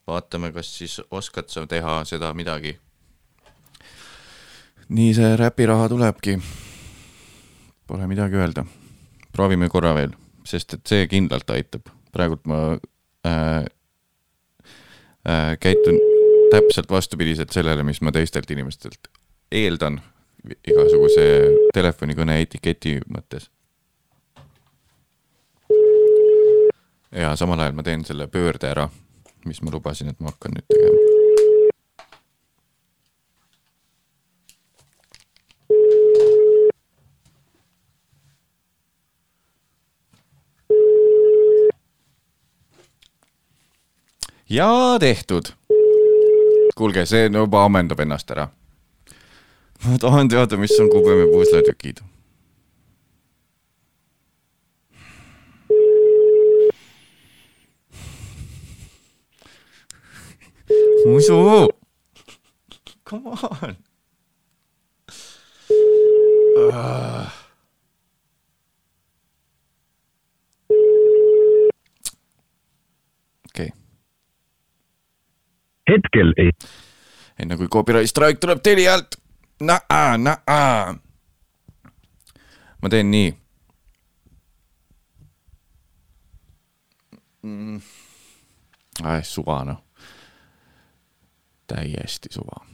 vaatame, kas siis oskad sa teha seda midagi. nii see räpiraha tulebki. Pole midagi öelda. proovime korra veel, sest et see kindlalt aitab. praegult ma äh, äh, käitun täpselt vastupidiselt sellele, mis ma teistelt inimestelt eeldan igasuguse telefonikõne etiketi mõttes. ja samal ajal ma teen selle pöörde ära, mis ma lubasin, et ma hakkan nüüd tegema. ja tehtud. kuulge, see juba ammendab ennast ära ma tahan teada, mis on kubeme puusletükid. Musu, come on uh.. okei okay., hetkel ei, enne kui copyright strike tuleb Telialt naa, naa. ma teen nii mm.. ai, suva noh. täiesti suva.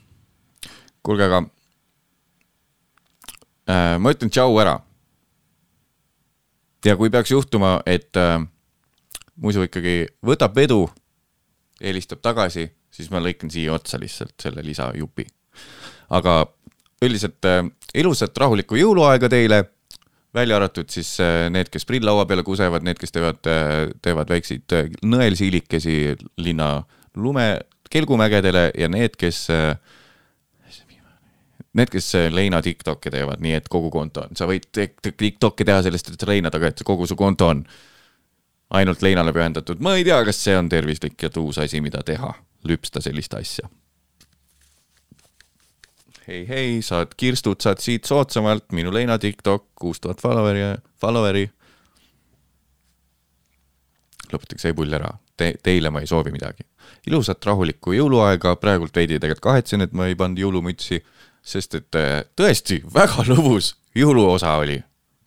kuulge, aga äh, ma ütlen tšau ära. ja kui peaks juhtuma, et äh, muidu ikkagi võtab vedu, helistab tagasi, siis ma lõikan siia otsa lihtsalt selle lisajupi. aga üldiselt äh, ilusat rahulikku jõuluaega teile, välja arvatud siis äh, need, kes prill-laua peale kusevad, need, kes teevad, teevad väikseid äh, nõelsiilikesi linna lume, kelgumägedele ja need, kes äh, Need, kes äh, leina Tiktoke teevad, nii et kogu konto on, sa võid tik- Tiktoke teha sellest, et sa leinad, aga et kogu su konto on ainult leinale pühendatud, ma ei tea, kas see on tervislik ja tuus asi, mida teha, lüpsta sellist asja hei, hei, saad kirstud, saad siit soodsamalt, minu leina TikTok, kuus tuhat followeri, followeri. lõpetage see pull ära Te,, teile ma ei soovi midagi. ilusat rahulikku jõuluaega, praegult veidi tegelikult kahetsen, et ma ei pannud jõulumütsi, sest et äh, tõesti väga lõbus jõuluosa oli.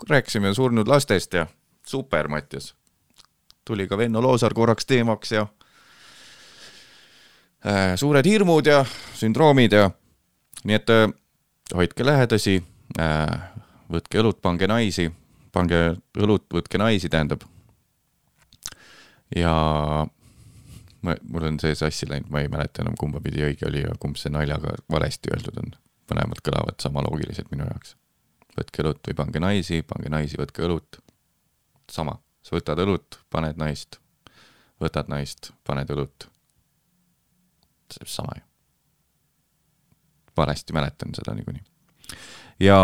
rääkisime surnud lastest ja super, Mattias. tuli ka Venno Loosaar korraks teemaks ja äh, suured hirmud ja sündroomid ja nii et äh, hoidke lähedasi äh,, võtke õlut, pange naisi, pange õlut, võtke naisi, tähendab. ja ma, mul on see sassi läinud, ma ei mäleta enam, kumba pidi õige oli ja kumb see naljaga valesti öeldud on. mõlemad kõlavad sama loogiliselt minu jaoks. võtke õlut või pange naisi, pange naisi, võtke õlut. sama, sa võtad õlut, paned naist, võtad naist, paned õlut. sama ju valesti mäletan seda niikuinii. ja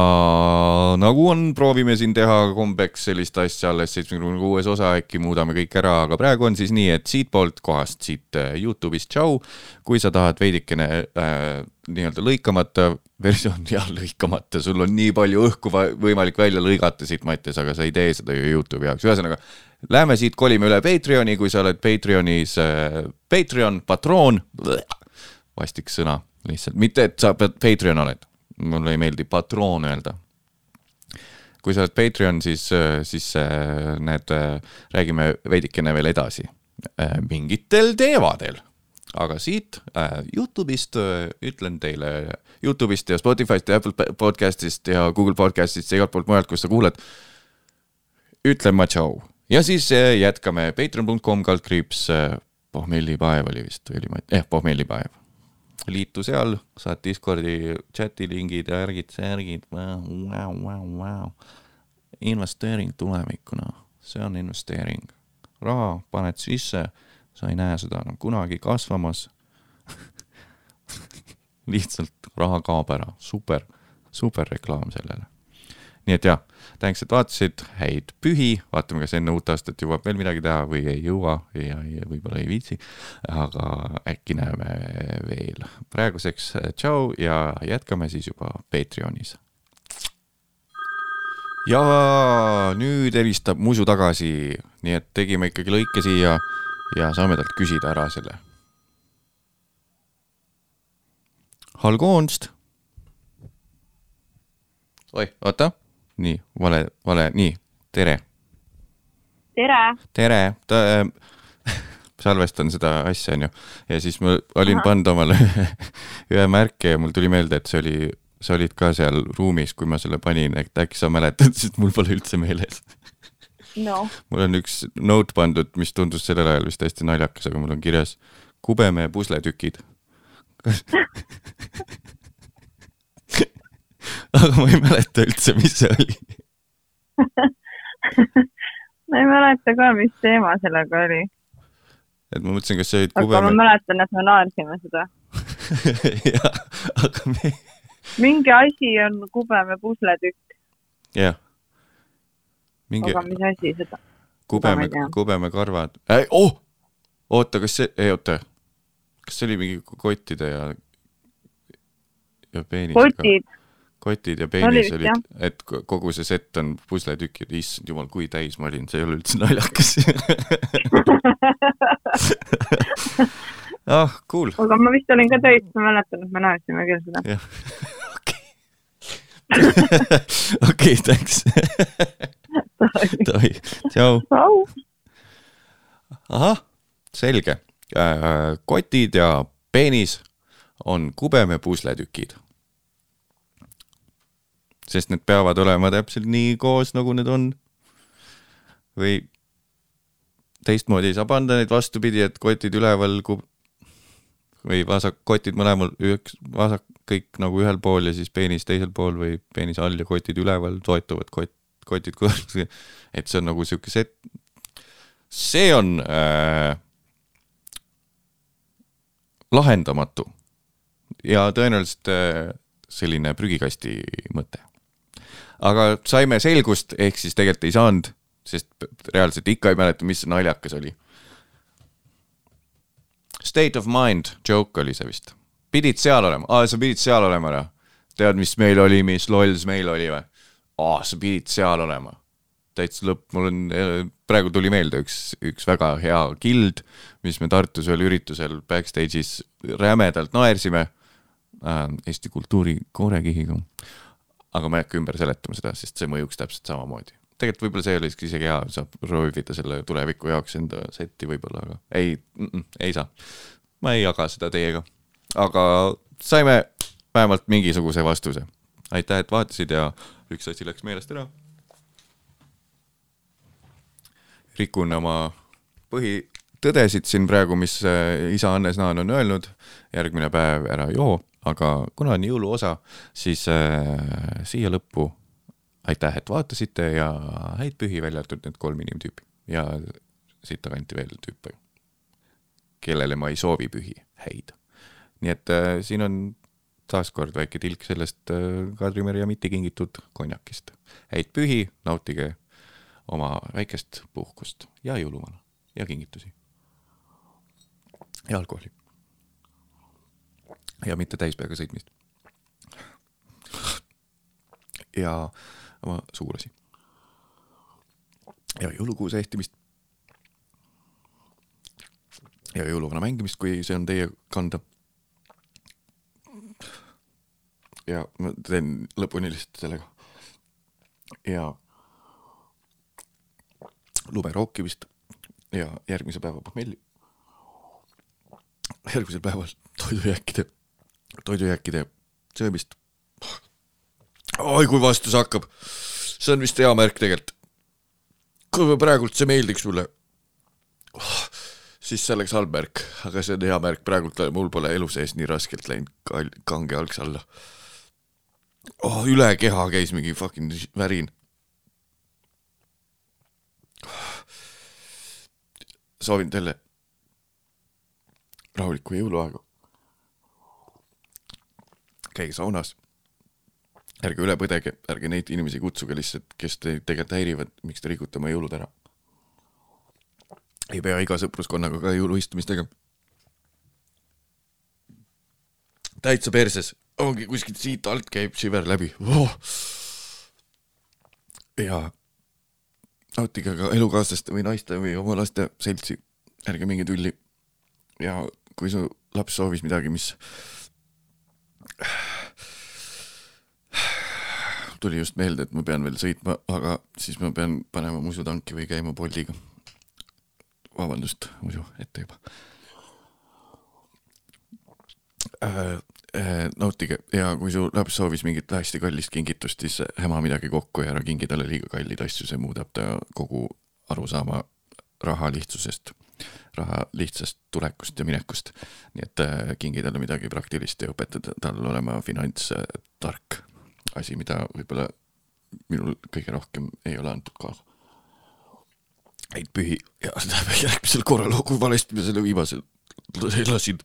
nagu on, proovime siin teha kombeks sellist asja alles seitsmekümne kuues osa, äkki muudame kõik ära, aga praegu on siis nii, et siitpoolt kohast siit äh, Youtube'ist tšau. kui sa tahad veidikene äh, nii-öelda lõikamata versioon, jah lõikamata, sul on nii palju õhku võimalik välja lõigata siit Mattias, aga sa ei tee seda ju Youtube'i jaoks, ühesõnaga Lähme siit, kolime üle Patreoni, kui sa oled Patreonis äh,, Patreon, patroon, vastik sõna lihtsalt, mitte et sa pead Patreon oled, mulle ei meeldi patroon öelda. kui sa oled Patreon, siis, siis äh, need, räägime veidikene veel edasi äh, mingitel teemadel. aga siit äh, Youtube'ist äh, ütlen teile, Youtube'ist ja Spotify'st ja Apple podcast'ist ja Google podcast'ist ja igalt poolt mujalt, kus sa kuulad, ütlen ma tšau ja siis äh, jätkame patreon.com kaldkriips äh, pohmellipaev oli vist oli ma, jah, pohmellipaev liitu seal, saad Discordi chati lingid ja värgid, särgid, vau, vau, vau. investeering tulevikuna, see on investeering. raha paned sisse, sa ei näe seda enam kunagi kasvamas. lihtsalt raha kaob ära, super, super reklaam sellele. Nii et jah, tänks, et vaatasid, häid pühi, vaatame, kas enne uut aastat jõuab veel midagi teha või ei jõua ja, ja võib-olla ei viitsi. aga äkki näeme veel. praeguseks tšau ja jätkame siis juba Patreonis. ja nüüd helistab Musu tagasi, nii et tegime ikkagi lõike siia ja saame talt küsida ära selle. Halgoonst. oi, oota, nii vale, vale, nii, tere, tere, tere ta,. salvestan seda asja, onju, ja siis ma olin pannud omale ühe märke ja mul tuli meelde, et see oli, sa olid ka seal ruumis, kui ma selle panin, et äkki sa mäletad, sest mul pole üldse meeles. no mul on üks note pandud, mis tundus sellel ajal vist hästi naljakas, aga mul on kirjas kubeme pusletükid. aga ma ei mäleta üldse, mis see oli. ma ei mäleta ka, mis teema sellega oli, et ma mõtlesin, kas sa olid aga ma kubeme. mäletan, et me naersime seda. jah, aga me, mingi asi on kubeme pusletükk, jah. mingi aga mis asi seda? kubeme kubeme karvad äh,. oh, oota, kas see, ei oota, kas see oli mingi kottide ja, ja peenisega? kotid, kotid ja peenis vist, olid, et ko- kogu see set on pusletükid, issand jumal, kui täis ma olin, see ei ole üldse naljakas. ah, cool, aga ma vist olin ka täis, ma mäletan, et me naersime küll seda. okei. thanks. Davai, tšau. au, ahah, selge. kotid ja peenis on kubeme pusletükid. Sest need peavad olema täpselt nii koos, nagu need on. või teistmoodi ei saa panna neid vastupidi, et kotid üleval kub- või vasak, kotid mõlemal, üks vasak, kõik nagu ühel pool ja siis peenis teisel pool või peenis all ja kotid üleval, toetuvad kott, kotid et see on nagu sihuke set, see on äh, lahendamatu ja tõenäoliselt äh, selline prügikasti mõte. Aga saime selgust, ehk siis tegelikult ei saanud, sest reaalselt ikka ei mäleta, mis see naljakas oli. State of mind joke oli see vist. pidid seal olema, aa, sa pidid seal olema või? tead, mis meil oli, mis lolls meil oli või? aa, sa pidid seal olema täitsa lõpp, mul on, praegu tuli meelde üks, üks väga hea gild, mis me Tartus ühel üritusel backstage'is rämedalt naersime äh, Eesti kultuuri koorekihiga. Aga ma ei hakka ümber seletama seda, sest see mõjuks täpselt samamoodi. tegelikult võib-olla see oli isegi hea, saab proovida selle tuleviku jaoks enda setti võib-olla, aga ei, ei saa. ma ei jaga seda teiega. aga saime vähemalt mingisuguse vastuse. aitäh, et vaatasid ja üks asi läks meelest ära rikun oma põhitõdesid siin praegu, mis äh, isa Hannes Naan on öelnud, järgmine päev ära joo, aga kuna on jõuluosa, siis äh, siia lõppu aitäh, et vaatasite ja häid pühi, välja arvatud need kolm inimtüüpi ja sittakanti veel tüüpe, kellele ma ei soovi pühi, häid. nii et äh, siin on taaskord väike tilk sellest äh, Kadri-Merja mitte kingitud konjakist. häid pühi, nautige oma väikest puhkust ja jõuluvana ja kingitusi. ja alkoholi. Ja mitte täispeaga sõitmist. ja oma sugulasi. ja jõulukuuse ehtimist. ja jõuluvana mängimist, kui see on teie kanda. ja ma teen lõpuni lihtsalt sellega. ja lube rookimist ja järgmise päeva pohmelli. järgmisel päeval toidujääkide, toidujääkide söömist. oi kui vastus hakkab, see on vist hea märk tegelikult. kui praegult see meeldiks mulle. siis see oleks halb märk, aga see on hea märk, praegult mul pole elu sees nii raskelt läinud kange algs alla oh,. üle keha käis mingi fucking värin. soovin teile rahulikku jõuluaega. Käige saunas. ärge üle põdege, ärge neid inimesi kutsuge lihtsalt, kes teid tegelikult häirivad, miks te rikute oma jõulud ära. ei pea iga sõpruskonnaga ka jõuluistumist tegema. täitsa perses, ongi kuskilt siit alt käib šiver läbi oh.. ja nautige ka elukaaslaste või naiste või oma laste seltsi, ärge minge tülli. ja kui su laps soovis midagi, mis tuli just meelde, et ma pean veel sõitma, aga siis ma pean panema musu tanki või käima Boltiga. vabandust, muidu ette juba äh,. Äh, nautige ja kui su laps soovis mingit hästi kallist kingitust, siis häma midagi kokku ja ära kingi talle liiga kalleid asju, see muudab ta kogu arusaama raha lihtsusest, raha lihtsast tulekust ja minekust. nii et äh, kingi talle midagi praktilist ja õpetada tal olema finantstark, asi, mida võib-olla minul kõige rohkem ei ole antud kaasa. häid pühi ja lähme järgmisel korral, kui valesti ma selle viimase lasin.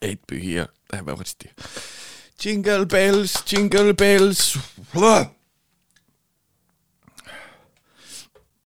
häid pühi ja lähme varsti. Jingle bells, jingle bells.